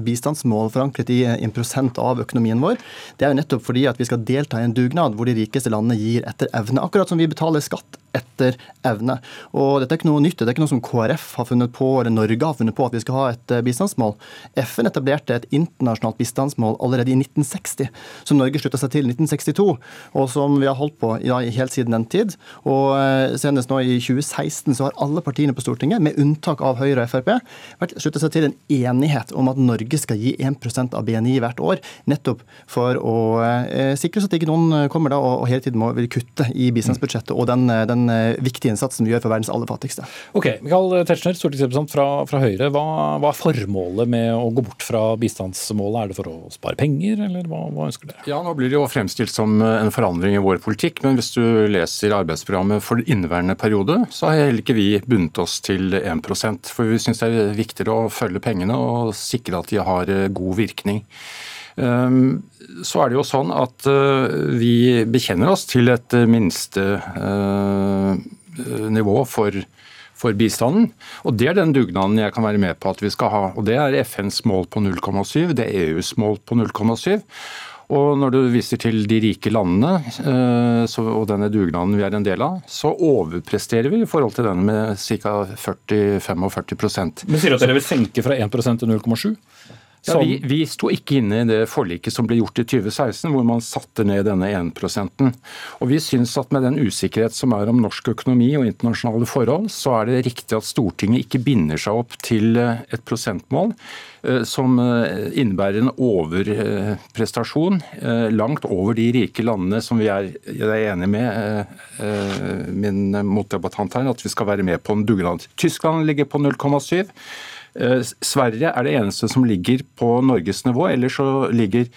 bistandsmål forankret i en prosent av økonomien vår, det er jo nettopp fordi at vi skal delta i en dugnad hvor de rikeste landene gir etter evne. Akkurat som vi betaler skatt etter evne. Og Dette er ikke noe nytt, det er ikke noe som KrF har funnet på, eller Norge har funnet på at vi skal ha et eh, bistandsmål. FN etablerte et internasjonalt bistandsmål allerede i 1960, som Norge slutta seg til i 1962, og som vi har holdt på ja, helt siden den tid. Og eh, Senest nå i 2016 så har alle partiene på Stortinget, med unntak av Høyre og Frp, slutta seg til en enighet om at Norge skal gi 1% av BNI hvert år, nettopp for å eh, sikre at ikke noen kommer da og, og hele tiden må vil kutte i bistandsbudsjettet og den, den den eh, viktige innsatsen vi gjør for verdens aller fattigste. Ok, Michael Tetzschner, stortingsrepresentant fra, fra Høyre. Hva, hva, er formålet med å gå bort fra bistandsmålet? Er det for å spare penger, eller hva, hva, ønsker dere? Ja, Nå blir det jo fremstilt som en forandring i vår politikk, men hvis du leser arbeidsprogrammet for inneværende periode, så har heller ikke vi bundet oss til 1% for vi syns det er viktigere å følge pengene og sikre at de har eh, god virkning. Ehm, så er det jo sånn at eh, vi bekjenner oss til et eh, minste eh, nivå for, for bistanden. Og Det er den dugnaden jeg kan være med på at vi skal ha. Og Det er FNs mål på 0,7, det er EUs mål på 0,7. Og når du viser til de rike landene og denne dugnaden vi er en del av, så overpresterer vi i forhold til den med ca. 40-45% Men Sier du at dere vil senke fra 1% til 0,7? Ja, vi, vi, sto ikke inne i det forliket som ble gjort i 2016, hvor man satte ned denne 1% Og Vi syns at med den usikkerhet som er om norsk økonomi og internasjonale forhold, så er det riktig at Stortinget ikke binder seg opp til eh, et prosentmål eh, som eh, innebærer en overprestasjon langt over de rike landene som vi er, er enig med min motdebattant her, at vi skal være med på en dugnad. Tyskland ligger på 0,7. Eh, Sverige er det eneste som ligger på Norges nivå. Ellers så ligger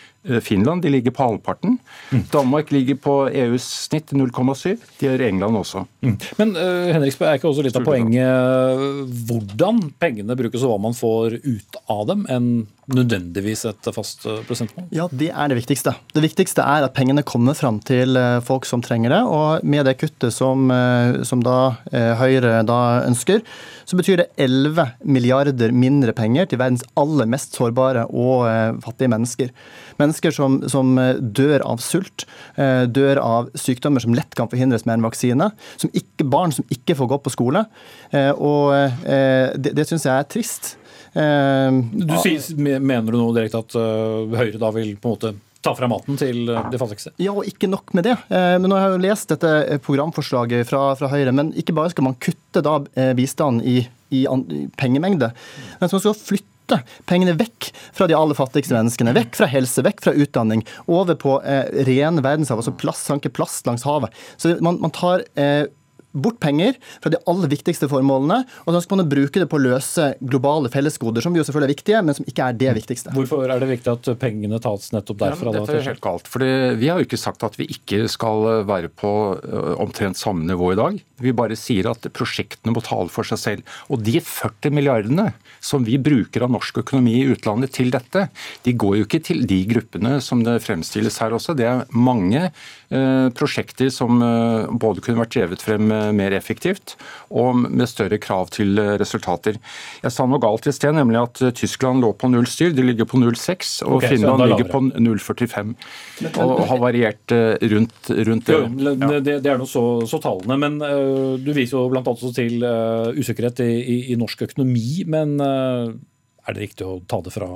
Finland de ligger på halvparten. Mm. Danmark ligger på EUs snitt 0,7. Det gjør England også. Mm. Men uh, Henriksberg, er ikke også litt av poenget eh, hvordan pengene brukes og hva man får ut av dem, enn nødvendigvis et fast prosentmål? Ja, Det er det viktigste. Det viktigste er at pengene kommer fram til folk som trenger det. Og med det kuttet som, som da Høyre da ønsker, så betyr det 11 milliarder mindre penger til verdens aller mest sårbare og fattige mennesker. Mens mennesker som, som dør av sult, dør av sykdommer som lett kan forhindres med en vaksine. Som ikke, barn som ikke får gå på skole. Og det, det syns jeg er trist. Du sier, Mener du nå direkte at Høyre da vil på en måte ta fra maten til de fattigste? Ja, og ikke nok med det. Men nå har jeg jo lest dette programforslaget fra, fra Høyre. Men ikke bare skal man kutte da bistand i, i, i pengemengde, men man skal flytte pengene vekk fra de aller fattigste menneskene. Vekk fra helse, vekk fra utdanning, over på eh, ren verdenshav, altså plast, sanke plast langs havet. Så man, man tar eh, bort penger fra de aller viktigste formålene, og så skal man bruke det på å løse globale fellesgoder, som jo selvfølgelig er viktige, men som ikke er det viktigste. Hvorfor er det viktig at pengene tas nettopp derfra? Ja, dette er helt galt. For Vi har jo ikke sagt at vi ikke skal være på omtrent samme nivå i dag. Vi bare sier at prosjektene må tale for seg selv. Og de 40 milliardene som vi bruker av norsk økonomi i utlandet til dette, de går jo ikke til de gruppene som det fremstilles her også. Det er mange eh, prosjekter som eh, både kunne vært drevet frem eh, mer effektivt og med større krav til eh, resultater. Jeg sa noe galt i sted, nemlig at eh, Tyskland lå på null styr. De ligger på 0,6, og okay, Finland ligger på 0,45. Og har variert eh, rundt, rundt det. Jo, det, det er nå så, så, tallene. men du viser jo bl.a. til usikkerhet i, i, i, norsk økonomi. men er det riktig å ta det fra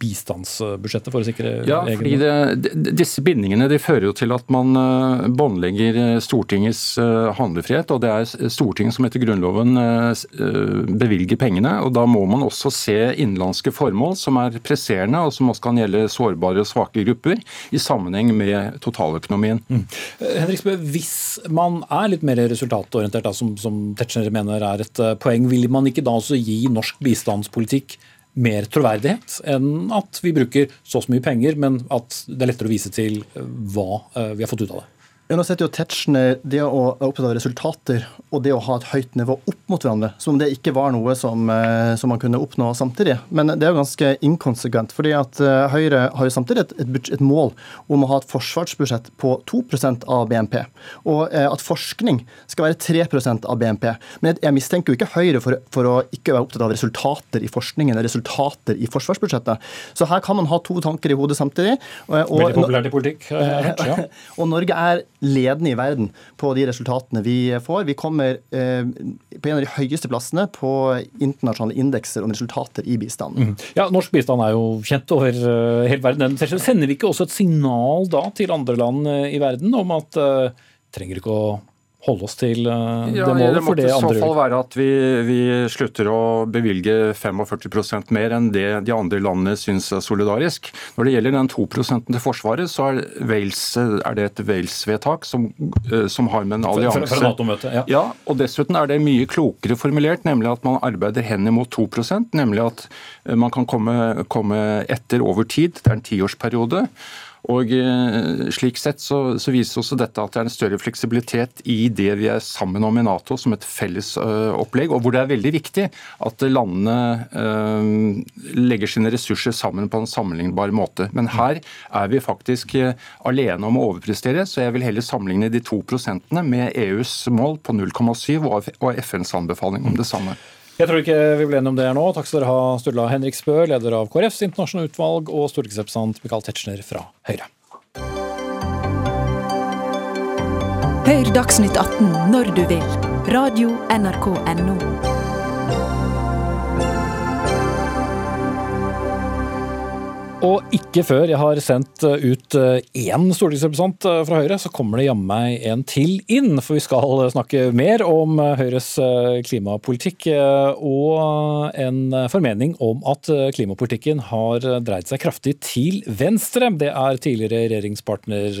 bistandsbudsjettet for å sikre ja, egen fordi det, Disse bindingene de fører jo til at man eh, båndlegger eh, Stortingets eh, handlefrihet. og Det er Stortinget som etter Grunnloven bevilger pengene. og Da må man også se innenlandske formål som er presserende, og som også kan gjelde sårbare og svake grupper, i sammenheng med totaløkonomien. Mm. Henriksbø, Hvis man er litt mer resultatorientert, da, som, som Tetzschner mener er et poeng, vil man ikke da også gi norsk bistandspolitikk mer troverdighet enn at vi bruker så mye penger, men at det er lettere å vise til hva eh, vi har fått ut av det. Ja, nå setter jo Tetzschner det å være opptatt av resultater og det å ha et høyt nivå opp mot hverandre, som om det ikke var noe som, eh, som, man kunne oppnå samtidig. Men det er jo ganske inkonsekvent. fordi at eh, Høyre har jo samtidig et, et, et mål om å ha et forsvarsbudsjett på 2% av BNP. Og eh, at forskning skal være 3% av BNP. Men jeg mistenker jo ikke Høyre for, for, å ikke være opptatt av resultater i forskningen eller resultater i forsvarsbudsjettet. Så her kan man ha to tanker i hodet samtidig. Og, Veldig populært i politikk. Ja. og Norge er ledende i verden på de resultatene vi får. Vi kommer eh, på en av de høyeste plassene på internasjonale indekser om resultater i bistanden. Mm. Ja, Norsk bistand er jo kjent over uh, hele verden. Sender vi ikke også et signal da til andre land uh, i verden om at uh, trenger ikke å holde oss til uh, det målet? Ja, det måtte i så fall være at vi, vi slutter å bevilge 45% mer enn det de andre landene syns er solidarisk. Når det gjelder den 2% til Forsvaret, så er, Wales, er det et Wales-vedtak som, uh, som, har med en allianse for, for ja. ja. og Dessuten er det mye klokere formulert, nemlig at man arbeider hen imot 2 nemlig at uh, man kan komme, komme etter over tid. Det er en tiårsperiode. Og eh, Slik sett så, så, viser også dette at det er en større fleksibilitet i det vi er sammen om i Nato som et felles uh, opplegg, og hvor det er veldig viktig at landene uh, legger sine ressurser sammen på en sammenlignbar måte. Men her er vi faktisk alene om å overprestere, så jeg vil heller sammenligne de to prosentene med EUs mål på 0,7 og FNs anbefaling om det samme. Jeg tror ikke vi blir enige om det her nå. Takk skal dere ha, Sturla Henrik Spø, leder av KrFs internasjonale utvalg, og stortingsrepresentant Michael Tetzschner fra Høyre. Hør Dagsnytt 18 når du vil. Radio NRK Radio.nrk.no. Og ikke før jeg har sendt eh, ut eh, én stortingsrepresentant eh, fra Høyre, så kommer det jammen meg en til inn. For vi skal snakke mer om Høyres klimapolitikk og en formening om at klimapolitikken har dreid seg kraftig til venstre. Det er tidligere regjeringspartner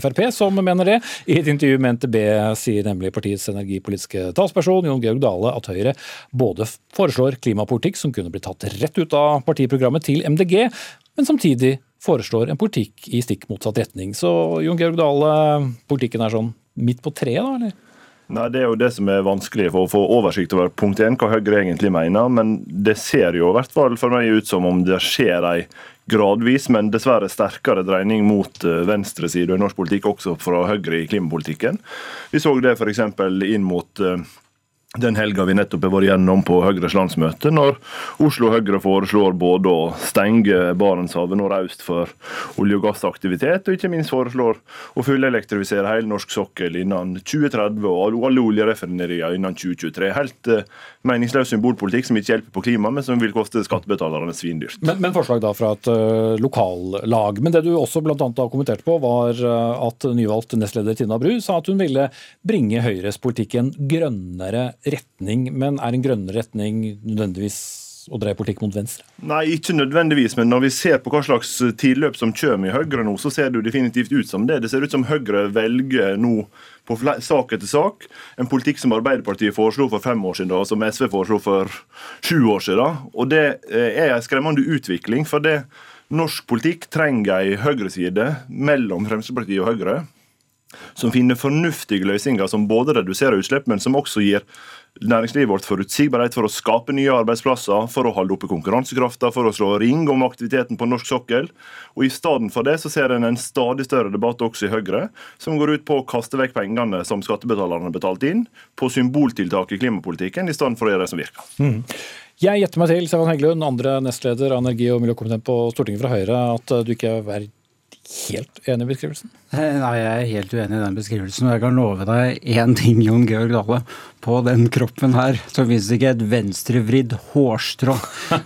Frp som mener det. I et intervju med NTB sier nemlig partiets energipolitiske talsperson Jon Georg Dale at Høyre både foreslår klimapolitikk som kunne blitt tatt rett ut av partiprogrammet til MDG, men samtidig foreslår en politikk i stikk motsatt retning. Så Jon Georg Dale, politikken er sånn midt på treet, da? eller? Nei, Det er jo det som er vanskelig for å få oversikt over punkt 1, hva Høyre egentlig mener. Men det ser jo i hvert fall for meg ut som om det skjer ei gradvis, men dessverre sterkere dreining mot eh, venstresida i norsk politikk, også fra Høyre i klimapolitikken. Vi så det f.eks. inn mot eh, den helga vi nettopp har vært gjennom på Høyres landsmøte, når Oslo Høyre foreslår både å stenge Barentshavet nordøst for olje- og gassaktivitet, og ikke minst foreslår å fullelektrifisere hele norsk sokkel innen 2030 og alle oljeraffinerier innen 2023. Helt uh, meningsløs symbolpolitikk som ikke hjelper på klimaet, men som vil koste skattebetalerne svindyrt. Men, men, forslag da fra et uh, lokallag. Men det du også bl.a. kommentert på, var uh, at nyvalgt nestleder Tina Bru sa at hun ville bringe Høyres politikk en grønnere retning, men er en grønnere retning nødvendigvis å dreie politikk mot venstre? Nei, ikke nødvendigvis, men når vi ser på hva slags tilløp som kommer i Høyre nå, så ser det jo definitivt ut som det. Det ser ut som Høyre velger nå på sak etter sak en politikk som Arbeiderpartiet foreslo for fem år siden, og som SV foreslo for sju år siden. Og Det eh, er en skremmende utvikling. for det Norsk politikk trenger ei høyreside mellom Fremskrittspartiet og Høyre som finner fornuftige løsninger som både reduserer utslipp, men som også gir næringslivet vårt forutsigbarhet for å skape nye arbeidsplasser, for å holde oppe konkurransekraften, for å slå ring om aktiviteten på norsk sokkel. Og I stedet for det så ser en en stadig større debatt også i Høyre, som går ut på å kaste vekk pengene som skattebetalerne har betalt inn, på symboltiltak i klimapolitikken, i stedet for å gjøre det som virker. Mm. Jeg gjetter meg til, Stefan Heggelund, andre nestleder av energi- og miljøkomiteen på Stortinget fra Høyre, at du ikke er helt enig i beskrivelsen? Eh, nei, jeg er helt uenig i den beskrivelsen. Og jeg kan love deg én ting, Jon Georg Dale. På den kroppen her så finnes det ikke et venstrevridd hårstrå.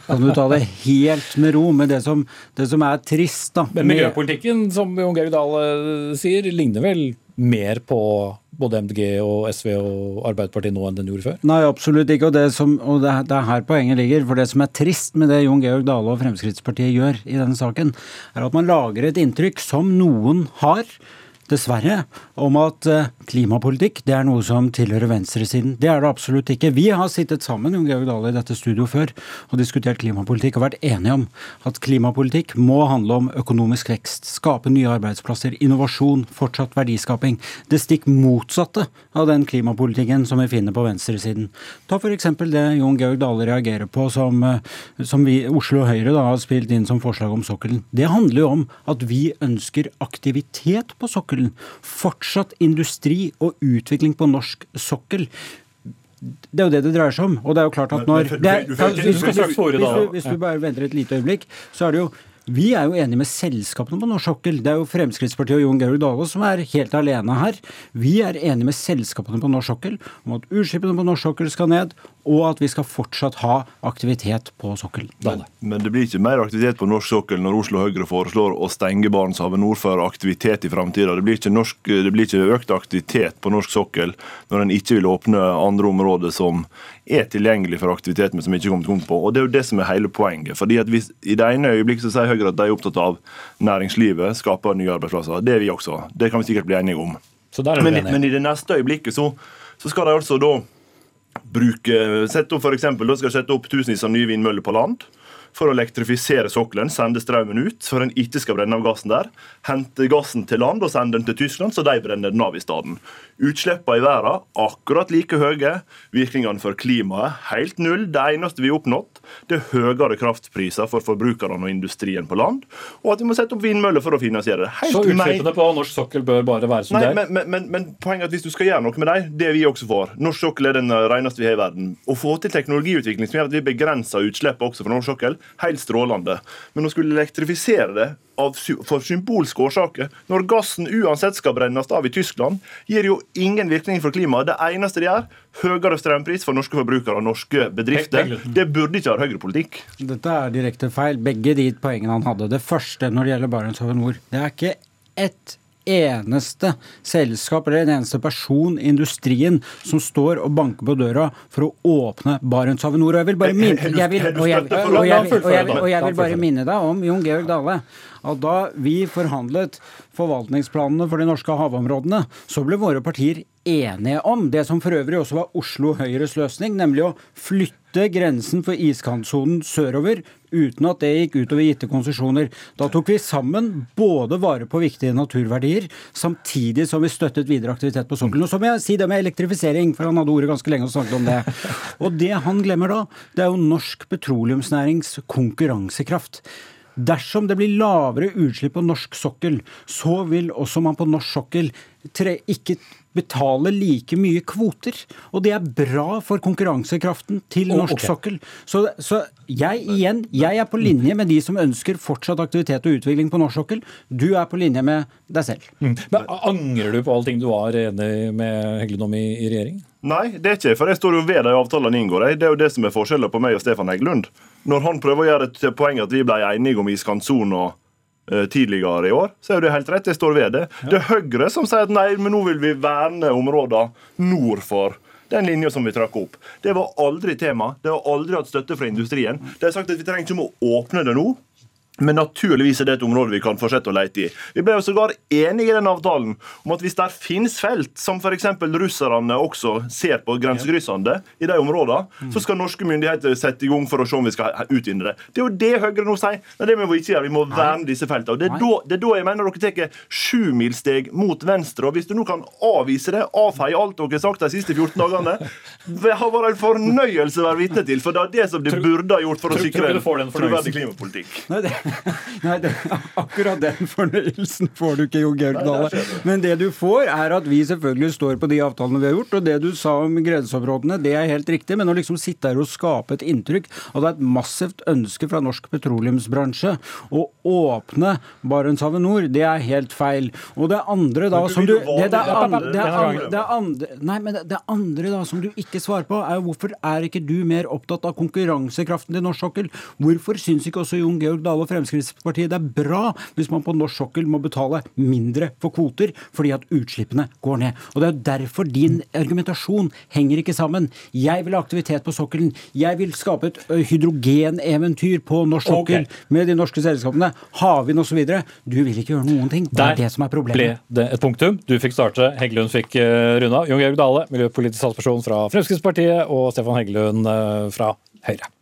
Kan du ta det helt med ro med det som, det som er trist, da. Men miljøpolitikken, som Jon Georg Dale sier, ligner vel mer på både MDG og SV og Arbeiderpartiet nå enn den gjorde før? Nei, absolutt ikke. Og, det, som, og det, er her poenget ligger. For det som er trist med det Jon Georg Dale og Fremskrittspartiet gjør i denne saken, er at man lager et inntrykk som noen har dessverre, om at eh, klimapolitikk det er noe som tilhører venstresiden. Det er det absolutt ikke. Vi har sittet sammen Jon Georg Dale, i dette studio før og diskutert klimapolitikk og vært enige om at klimapolitikk må handle om økonomisk vekst, skape nye arbeidsplasser, innovasjon, fortsatt verdiskaping. Det stikk motsatte av den klimapolitikken som vi finner på venstresiden. Ta f.eks. det Jon Georg Dale reagerer på som, eh, som vi, Oslo Høyre da, har spilt inn som forslag om sokkelen. Det handler jo om at vi ønsker aktivitet på sokkelen sokkelen. Fortsatt industri og utvikling på norsk sokkel. Det er jo det det dreier seg om. Og det er jo klart at når Hvis du bare venter et lite øyeblikk, så er det jo vi er jo enige med selskapene på norsk sokkel. Det er jo Fremskrittspartiet og Jon Georg Dale som er helt alene her. Vi er enige med selskapene på norsk sokkel om at utslippene på norsk sokkel skal ned, og at vi skal fortsatt ha aktivitet på sokkelen. Men, men, det blir ikke mer aktivitet på norsk sokkel når Oslo Høyre foreslår å stenge Barentshavet nord for aktivitet i framtida. Det, det blir ikke økt aktivitet på norsk sokkel når en ikke vil åpne andre områder som er tilgjengelig for aktivitet, men som ikke kommer til på. Og Det er jo det som er hele poenget. Fordi at hvis, I det ene øyeblikket så sier Høyre at de er opptatt av næringslivet, skaper nye arbeidsplasser. Det er vi også. Det kan vi sikkert bli enige om. Men, men, i det neste øyeblikket så, så skal de altså da bruke sette opp for eksempel, Da skal sette opp tusenvis av nye vindmøller på land for å elektrifisere sokkelen, sende strømmen ut, for en ikke skal brenne av gassen der. Hente gassen til land og sende den til Tyskland, så de brenner den av i stedet. Utslippene i verden akkurat like høye. Virkningene for klimaet helt null. Det eneste vi har oppnådd, det er høyere kraftpriser for forbrukerne og industrien på land, og at vi må sette opp vindmøller for å finansiere det. Helt så utslippene på norsk sokkel bør bare være som Nei, det er? Men, men, men, poenget er at hvis du skal gjøre noe med dem, det er vi også for. Norsk sokkel er den reneste vi har i verden. Å få til teknologiutvikling som gjør at vi begrenser utslippet også fra norsk sokkel, helt strålende. Men å skulle elektrifisere det av, for symbolske årsaker, når gassen uansett skal brennes av i Tyskland, gir jo ingen virkning for klimaet. Det eneste de gjør, høyere strømpris for norske forbrukere og norske bedrifter. Det burde ikke være høyrepolitikk. Dette er direkte feil. Begge de poengene han hadde. Det første når det gjelder Barentshavet nord, det er ikke ett eneste selskap eller en eneste person i industrien som står og banker på døra for å åpne Barentshavet nord. Og jeg vil bare minne deg om Jon Georg Dale at da vi forhandlet forvaltningsplanene for de norske havområdene, så ble våre partier enige om det som for øvrig også var Oslo Høyres løsning, nemlig å flytte grensen for iskantsonen sørover uten at det gikk utover gitte konsesjoner. Da tok vi sammen både vare på viktige naturverdier, samtidig som vi støttet videre aktivitet på sokkelen. Og så må jeg si det med elektrifisering, for han hadde ordet ganske lenge og snakket om det. Og det han glemmer da, det er jo norsk petroleumsnærings konkurransekraft. Dersom det blir lavere utslipp på norsk sokkel, så vil også man på norsk sokkel tre, ikke betaler like mye kvoter. Og det er bra for konkurransekraften til norsk okay. sokkel. Så, så jeg igjen, jeg er på linje med de som ønsker fortsatt aktivitet og utvikling på norsk sokkel. Du er på linje med deg selv. Men Angrer du på alle ting du var enig med Heggelund om i, i regjering? Nei, det er ikke jeg, for jeg står jo ved de avtalene inngår. jeg. Det er jo det som er forskjellen på meg og Stefan Heggelund. Når han prøver å gjøre et poeng at vi ble enige om iskantsonen eh, tidligere i år, så er det helt rett. Jeg står ved det. Det er Høyre som sier at nei, men nå vil vi verne områder nord for den linja som vi trakk opp. Det var aldri tema. Det har aldri hatt støtte fra industrien. De har sagt at vi trenger ikke å åpne det nå. Men naturligvis er det et område vi kan fortsette å lete i. Vi ble jo sågar enige i den avtalen om at hvis det finnes felt, som f.eks. russerne også ser på grensekryssende i de områdene, så skal norske myndigheter sette i gang for å se om vi skal utvinne det. Det er jo det Høyre nå sier. Nei, det må vi ikke gjøre. Vi må verne disse feltene. Det er, da, det er da jeg mener dere tar sjumilssteg mot venstre. Og hvis du nå kan avvise det, avfeie alt dere har sagt de siste 14 dagene, det har vært en fornøyelse å være vitne til. For det er det som det burde ha gjort for å sikre en troverdig klimapolitikk. Nei, det, nei det, akkurat den fornøyelsen får du ikke, Jo Georg Dale. Men det du får, er at vi selvfølgelig står på de avtalene vi har gjort. Og det du sa om grenseområdene, det er helt riktig. Men å liksom sitte her og skape et inntrykk av det er et massivt ønske fra norsk petroleumsbransje å åpne Barentshavet nord, det er helt feil. Og det andre da som du det, det andre da som du ikke svarer på, er hvorfor er ikke du mer opptatt av konkurransekraften til norsk sokkel? Hvorfor syns ikke også Jon Georg Dale og Fremskrittspartiet det er bra hvis man på norsk sokkel må betale mindre for kvoter fordi at utslippene går ned? Og Det er derfor din argumentasjon henger ikke sammen. Jeg vil ha aktivitet på sokkelen. Jeg vil skape et hydrogeneventyr på norsk sokkel okay. med de norske selskapene. Havvind osv. Du vil ikke gjøre noen ting. Det Der er det som er ble problemet. det et punktum. Du fikk starte, Heggelund fikk runda. Jon Georg Dale, miljøpolitisk talsperson fra Fremskrittspartiet, og Stefan Heggelund fra Høyre.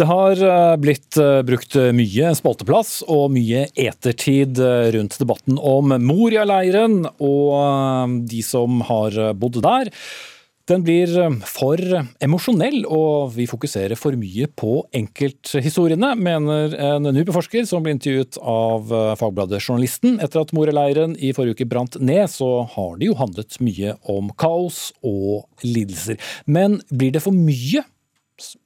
Det har eh, blitt eh, brukt mye spalteplass og mye etertid eh, rundt debatten om Moria-leiren og eh, de som har bodd der. Den blir eh, for emosjonell, og vi fokuserer for mye på enkelthistoriene, mener en NUPI-forsker som ble intervjuet av eh, Fagbladet Journalisten. Etter at Moria-leiren i forrige uke brant ned, så har det jo handlet mye om kaos og lidelser. Men blir det for mye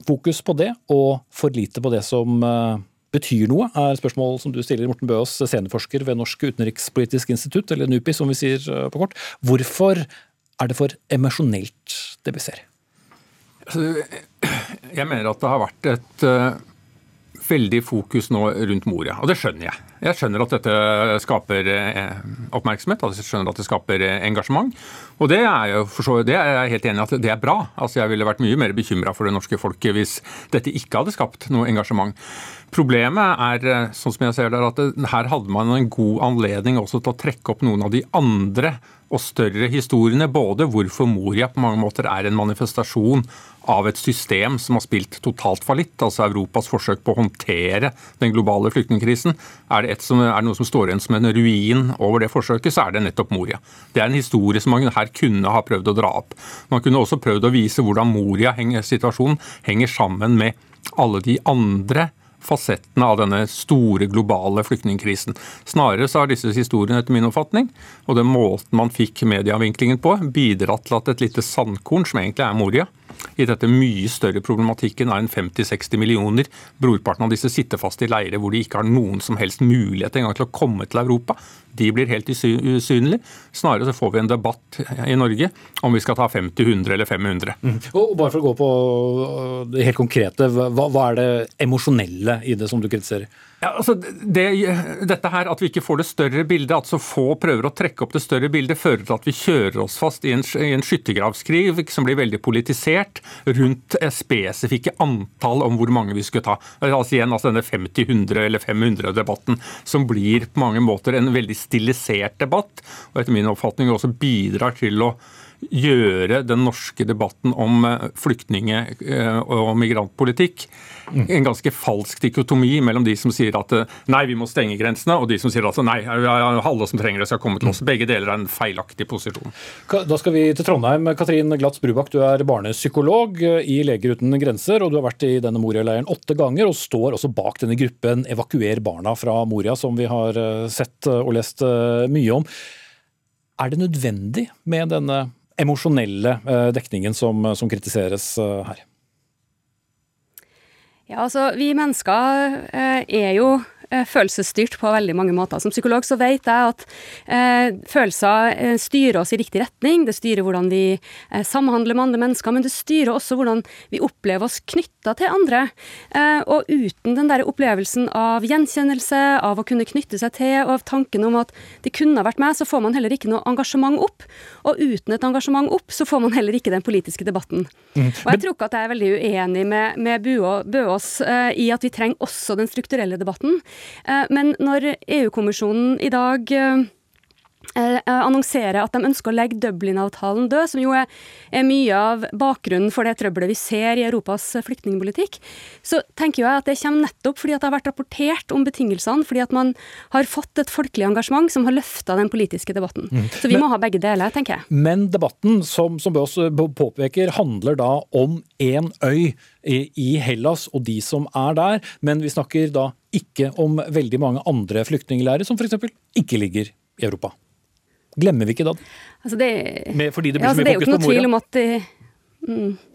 fokus på det, og for lite på det som eh, betyr noe, er spørsmål som du stiller, Morten Bøås, seniorforsker ved Norsk utenrikspolitisk institutt, eller NUPI som vi sier eh, på kort. Hvorfor er det for emosjonelt, det vi ser? Altså, Jeg mener at det har vært et eh, veldig fokus nå rundt Moria, og det skjønner jeg. Jeg skjønner at dette skaper eh, oppmerksomhet, altså jeg skjønner at det skaper eh, engasjement. Og det er, for så, det er jeg helt enig i at det er bra. Altså Jeg ville vært mye mer bekymra for det norske folket hvis dette ikke hadde skapt noe engasjement. Problemet er, eh, sånn som jeg ser det, at her hadde man en god anledning også til å trekke opp noen av de andre og større historiene. Både hvorfor Moria på mange måter er en manifestasjon av et system som har spilt totalt fallitt, altså Europas forsøk på å håndtere den globale flyktningkrisen. Er det, et som, er det noe som står igjen som en ruin over det forsøket, så er det nettopp Moria. Det er en historie som man her kunne ha prøvd å dra opp. Man kunne også prøvd å vise hvordan Moria-situasjonen henger sammen med alle de andre fasettene av denne store globale flyktningkrisen. Snarere så har disse historiene etter min oppfatning, og den måten man fikk medieavvinklingen på, bidratt til at et lite sandkorn, som egentlig er Moria, i dette mye større problematikken er en 50-60 millioner, brorparten av disse sitter fast i leire hvor de ikke har noen som helst mulighet engang til å komme til Europa. De blir helt usynlige. Snarere så får vi en debatt i Norge om vi skal ta 50, 100 eller 500. Og bare for å gå på øh, det helt konkrete, hva, hva er det emosjonelle i det som du kritiserer? Ja, altså det, dette her At vi ikke får det større bildet, at så få prøver å trekke opp det større bildet, fører til at vi kjører oss fast i en, i en skyttergravskrig som blir veldig politisert rundt spesifikke antall om hvor mange vi skulle ta. Altså igjen, altså Denne 50, 100 eller 500-debatten som blir på mange måter en veldig stilisert debatt, og etter min oppfatning også bidrar til å gjøre den norske debatten om eh, flyktninge- eh, og migrantpolitikk en ganske falsk dikotomi mellom de som sier at nei, vi må stenge grensene, og de som sier at nei, alle som trenger det skal komme til oss. Begge deler er en feilaktig posisjon. Da skal vi til Trondheim. Katrin Glatz Brubakk, du er barnepsykolog i Leger uten grenser, og du har vært i denne Moria-leiren åtte ganger, og står også bak denne gruppen Evakuer barna fra Moria, som vi har sett og lest mye om. Er det nødvendig med denne emosjonelle eh, dekningen som, som kritiseres eh, her? Ja, altså Vi mennesker eh, er jo Eh, følelsesstyrt på veldig mange måter. Som psykolog så vet jeg at eh, følelser eh, styrer oss i riktig retning. Det styrer hvordan vi eh, samhandler med andre mennesker, men det styrer også hvordan vi opplever oss knytta til andre. Eh, og uten den der opplevelsen av gjenkjennelse, av å kunne knytte seg til, og av tanken om at det kunne ha vært meg, så får man heller ikke noe engasjement opp. Og uten et engasjement opp, så får man heller ikke den politiske debatten. Mm. Og jeg tror ikke at jeg er veldig uenig med, med Bøås uh, i at vi trenger også den strukturelle debatten. Uh, men når EU-kommisjonen i dag uh, Eh, at de ønsker å legge Dublin-avtalen død, som jo er, er, mye av bakgrunnen for det trøbbelet vi ser i Europas flyktningpolitikk, så tenker jeg at det kommer nettopp fordi at det har vært rapportert om betingelsene, fordi at man har fått et folkelig engasjement som har løfta den politiske debatten. Mm. Så vi men, må ha begge deler, tenker jeg. Men debatten, som, som Bøs påpeker, handler da om én øy i Hellas og de som er der, men vi snakker da ikke om veldig mange andre flyktningleirer som f.eks. ikke ligger i Europa. Glemmer vi ikke da? Altså det, Med, fordi det blir ja, altså så mye fokus på Moria? Det, mm, altså det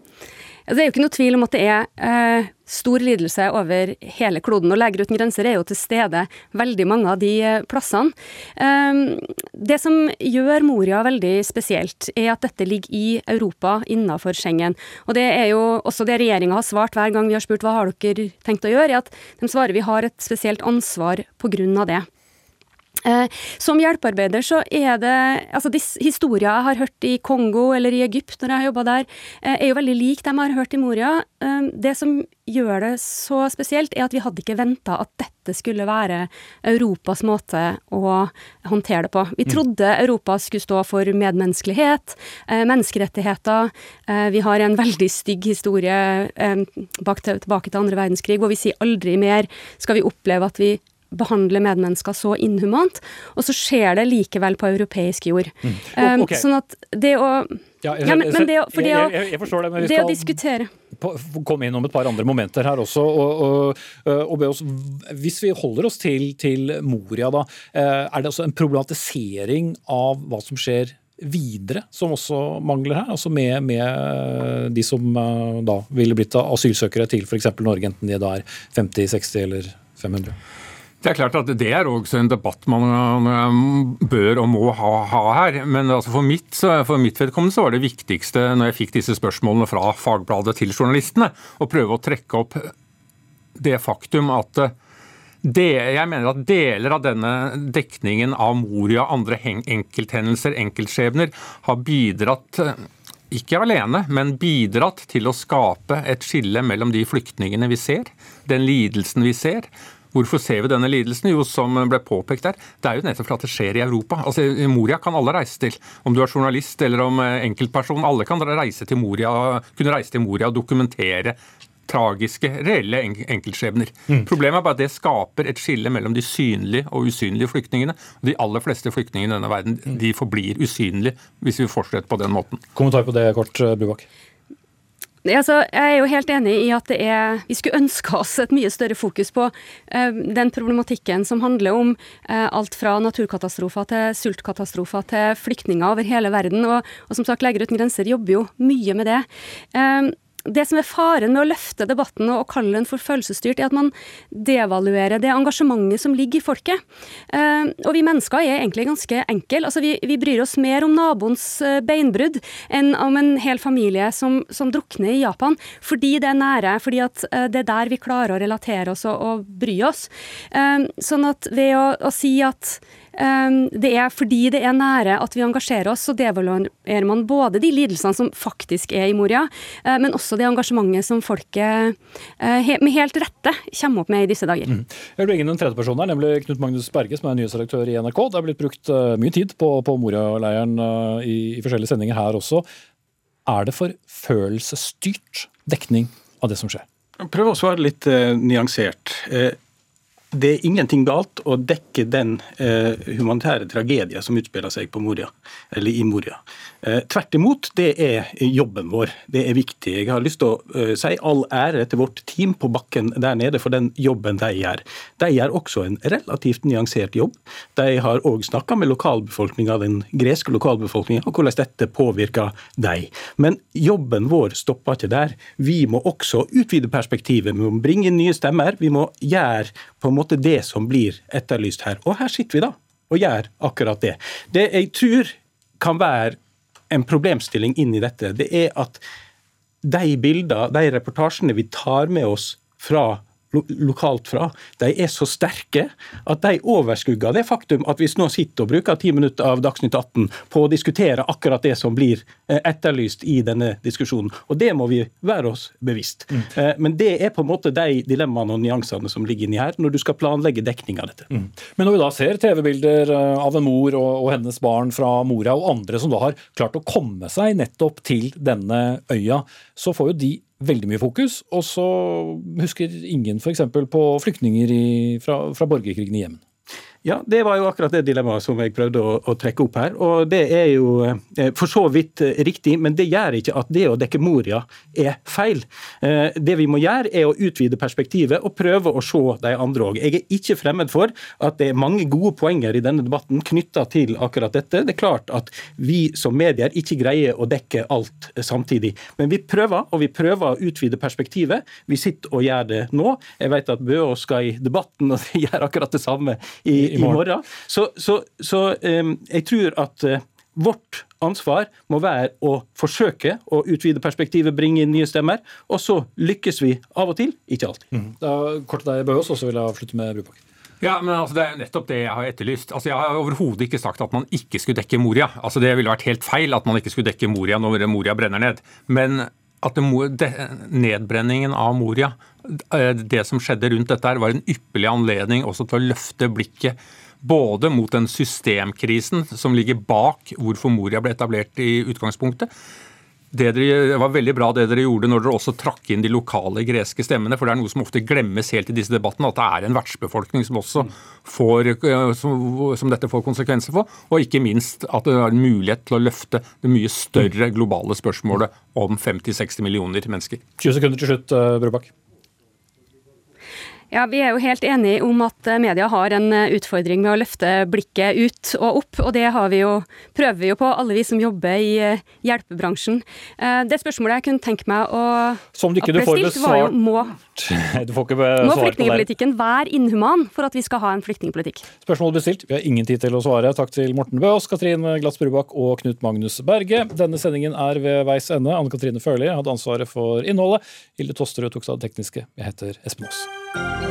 er jo ikke noe tvil om at det er eh, stor lidelse over hele kloden. Og Leger uten grenser er jo til stede veldig mange av de eh, plassene. Um, det som gjør Moria veldig spesielt, er at dette ligger i Europa innenfor Schengen. Og det er jo også det regjeringa har svart hver gang vi har spurt hva har dere tenkt å gjøre, er at de svarer vi har et spesielt ansvar av det. Eh, som hjelpearbeider så er det altså de Historier jeg har hørt i Kongo eller i Egypt når jeg har jobba der, eh, er jo veldig lik dem jeg har hørt i Moria. Eh, det som gjør det så spesielt, er at vi hadde ikke venta at dette skulle være Europas måte å håndtere det på. Vi mm. trodde Europa skulle stå for medmenneskelighet, menneskerettigheter. Vi har en veldig stygg historie tilbake til andre verdenskrig, hvor vi sier aldri mer skal vi oppleve at vi behandle medmennesker så inhumant, og så skjer det likevel på europeisk jord. Mm. Um, okay. Sånn at det å ja, jeg, ja, men, men det for det å, jeg, jeg forstår det, men vi skal diskutere komme inn om et par andre momenter her også. og, og, og oss, Hvis vi holder oss til, til Moria, da, eh, er det også en problematisering av hva som skjer videre, som også mangler her? Altså med, med de som eh, da ville blitt asylsøkere til f.eks. Norge, enten de da er 50, 60 eller 500? Det er klart at det er også en debatt man bør og må ha, ha her. Men altså for, mitt, for, mitt, vedkommende så var det viktigste når jeg fikk disse spørsmålene fra Fagbladet til journalistene, å prøve å trekke opp det faktum at det, jeg mener at deler av denne dekningen av Moria, andre enkelthendelser, enkeltskjebner, har bidratt ikke alene, men bidratt til å skape et skille mellom de flyktningene vi ser, den lidelsen vi ser, Hvorfor ser vi denne lidelsen? Jo, som ble påpekt der, det er jo nettopp for at det skjer i Europa. Altså, Moria kan alle reise til. Om du er journalist eller om eh, enkeltperson. Alle kan reise til Moria, kunne reise til Moria og dokumentere tragiske, reelle enkeltskjebner. Mm. Problemet er bare at det skaper et skille mellom de synlige og usynlige flyktningene. De aller fleste flyktningene i denne verden de forblir usynlige hvis vi fortsetter på den måten. Kommentar på det kort, Bubak. Altså, jeg er jo helt enig i at er, vi skulle ønske oss et mye større fokus på uh, den problematikken som handler om uh, alt fra naturkatastrofer til sultkatastrofer til flyktninger over hele verden. Og, og som sagt, Leger uten grenser jobber jo mye med det. Uh, det som er faren med å løfte debatten og kalle den for følelsesstyrt, er at man devaluerer det engasjementet som ligger i folket. Eh, og vi mennesker er egentlig ganske enkle. Altså, vi, vi, bryr oss mer om naboens eh, beinbrudd enn om en hel familie som, som, drukner i Japan. Fordi det er nære, fordi at eh, det er der vi klarer å relatere oss og, og bry oss. Sånn at ved å, å si at det er fordi det er nære at vi engasjerer oss, så devaluerer man både de lidelsene som faktisk er i Moria, men også det engasjementet som folket med helt rette kommer opp med i disse dager. Mm. Jeg vil bringe inn en tredjeperson her, nemlig Knut Magnus Berge, som er nyhetsredaktør i NRK. Det er blitt brukt mye tid på, på Moria-leiren i, i forskjellige sendinger her også. Er det for følelsesstyrt dekning av det som skjer? Prøv å svare litt eh, nyansert. Uh, det er ingenting galt å dekke den eh, humanitære tragedien som utspiller seg på Moria, eller i Moria. Eh, tvert imot, det er jobben vår. Det er viktig. Jeg har lyst til å eh, si all ære til vårt team på bakken der nede for den jobben de gjør. De gjør også en relativt nyansert jobb. De har òg snakka med lokalbefolkninga, den greske lokalbefolkninga, og hvordan dette påvirker dem. Men jobben vår stopper ikke der. Vi må også utvide perspektivet. Vi må bringe inn nye stemmer. Vi må gjøre på en måte det som blir etterlyst her. Og her sitter vi da og gjør akkurat det. Det jeg tror kan være en problemstilling inn i dette, det er at de bildene, de reportasjene vi tar med oss fra lokalt fra, de er så sterke at de overskugger det faktum at hvis nå sitter og bruker ti minutter av Dagsnytt 18 på å diskutere akkurat det som blir eh, etterlyst i denne diskusjonen. Og Det må vi være oss bevisst. Mm. Eh, men det er på en måte de dilemmaene og nyansene som ligger inni her, når du skal planlegge dekning av dette. Mm. Men når vi da ser TV-bilder eh, av en mor og, og hennes barn fra Mora, og andre som da har klart å komme seg nettopp til denne øya, så får jo de veldig mye fokus, og så husker ingen f.eks. på flyktninger i, fra, fra borgerkrigen i Jemen. Ja, det var jo akkurat det dilemmaet som jeg prøvde å, å, trekke opp her. Og det er jo eh, for så vidt eh, riktig, men det gjør ikke at det å dekke Moria er feil. Eh, det vi må gjøre, er å utvide perspektivet og prøve å se de andre òg. Jeg er ikke fremmed for at det er mange gode poenger i denne debatten knytta til akkurat dette. Det er klart at vi som medier ikke greier å dekke alt samtidig. Men vi prøver, og vi prøver å utvide perspektivet. Vi sitter og gjør det nå. Jeg vet at Bø skal i debatten, og de gjør akkurat det samme i i morgen. morgen. Så, så, så um, jeg tror at uh, vårt ansvar må være å forsøke å utvide perspektivet, bringe inn nye stemmer. Og så lykkes vi av og til, ikke alltid. Mm. Da, kort til deg, Bøhås, og så vil jeg avslutte med Brubakken. Ja, men altså, Det er nettopp det jeg har etterlyst. Altså, Jeg har overhodet ikke sagt at man ikke skulle dekke Moria. Altså, Det ville vært helt feil at man ikke skulle dekke Moria når Moria brenner ned. Men at nedbrenningen av Moria, eh, det som skjedde rundt dette, her, var en ypperlig anledning også til å løfte blikket både mot den systemkrisen som ligger bak hvorfor Moria ble etablert i utgangspunktet. Det, dere, det, var veldig bra det dere gjorde når dere også trakk inn de lokale greske stemmene. For det er noe som ofte glemmes helt i disse debattene, at det er en vertsbefolkning som også får, som, som, dette får konsekvenser for. Og ikke minst at det er en mulighet til å løfte det mye større globale spørsmålet om 50-60 millioner mennesker. 20 sekunder til slutt, eh, Brubakk. Ja, Vi er jo helt enige om at eh, media har en eh, utfordring med å løfte blikket ut og opp, og det vi jo, prøver vi jo på, alle vi som jobber i eh, hjelpebransjen. Det spørsmålet jeg kunne tenke meg å Som du ikke du får besvart må, må flyktningpolitikken være inhuman for at vi skal ha en flyktningpolitikk? Spørsmålet bestilt. Vi har ingen tid til å svare. Takk til Morten Bøås, Katrin Glatz Brubakk og Knut Magnus Berge. Denne sendingen er ved veis ende. Anne Katrine Førli hadde ansvaret for innholdet. Hilde Tosterud tok seg av det tekniske. Jeg heter Espen Aas. Thank you.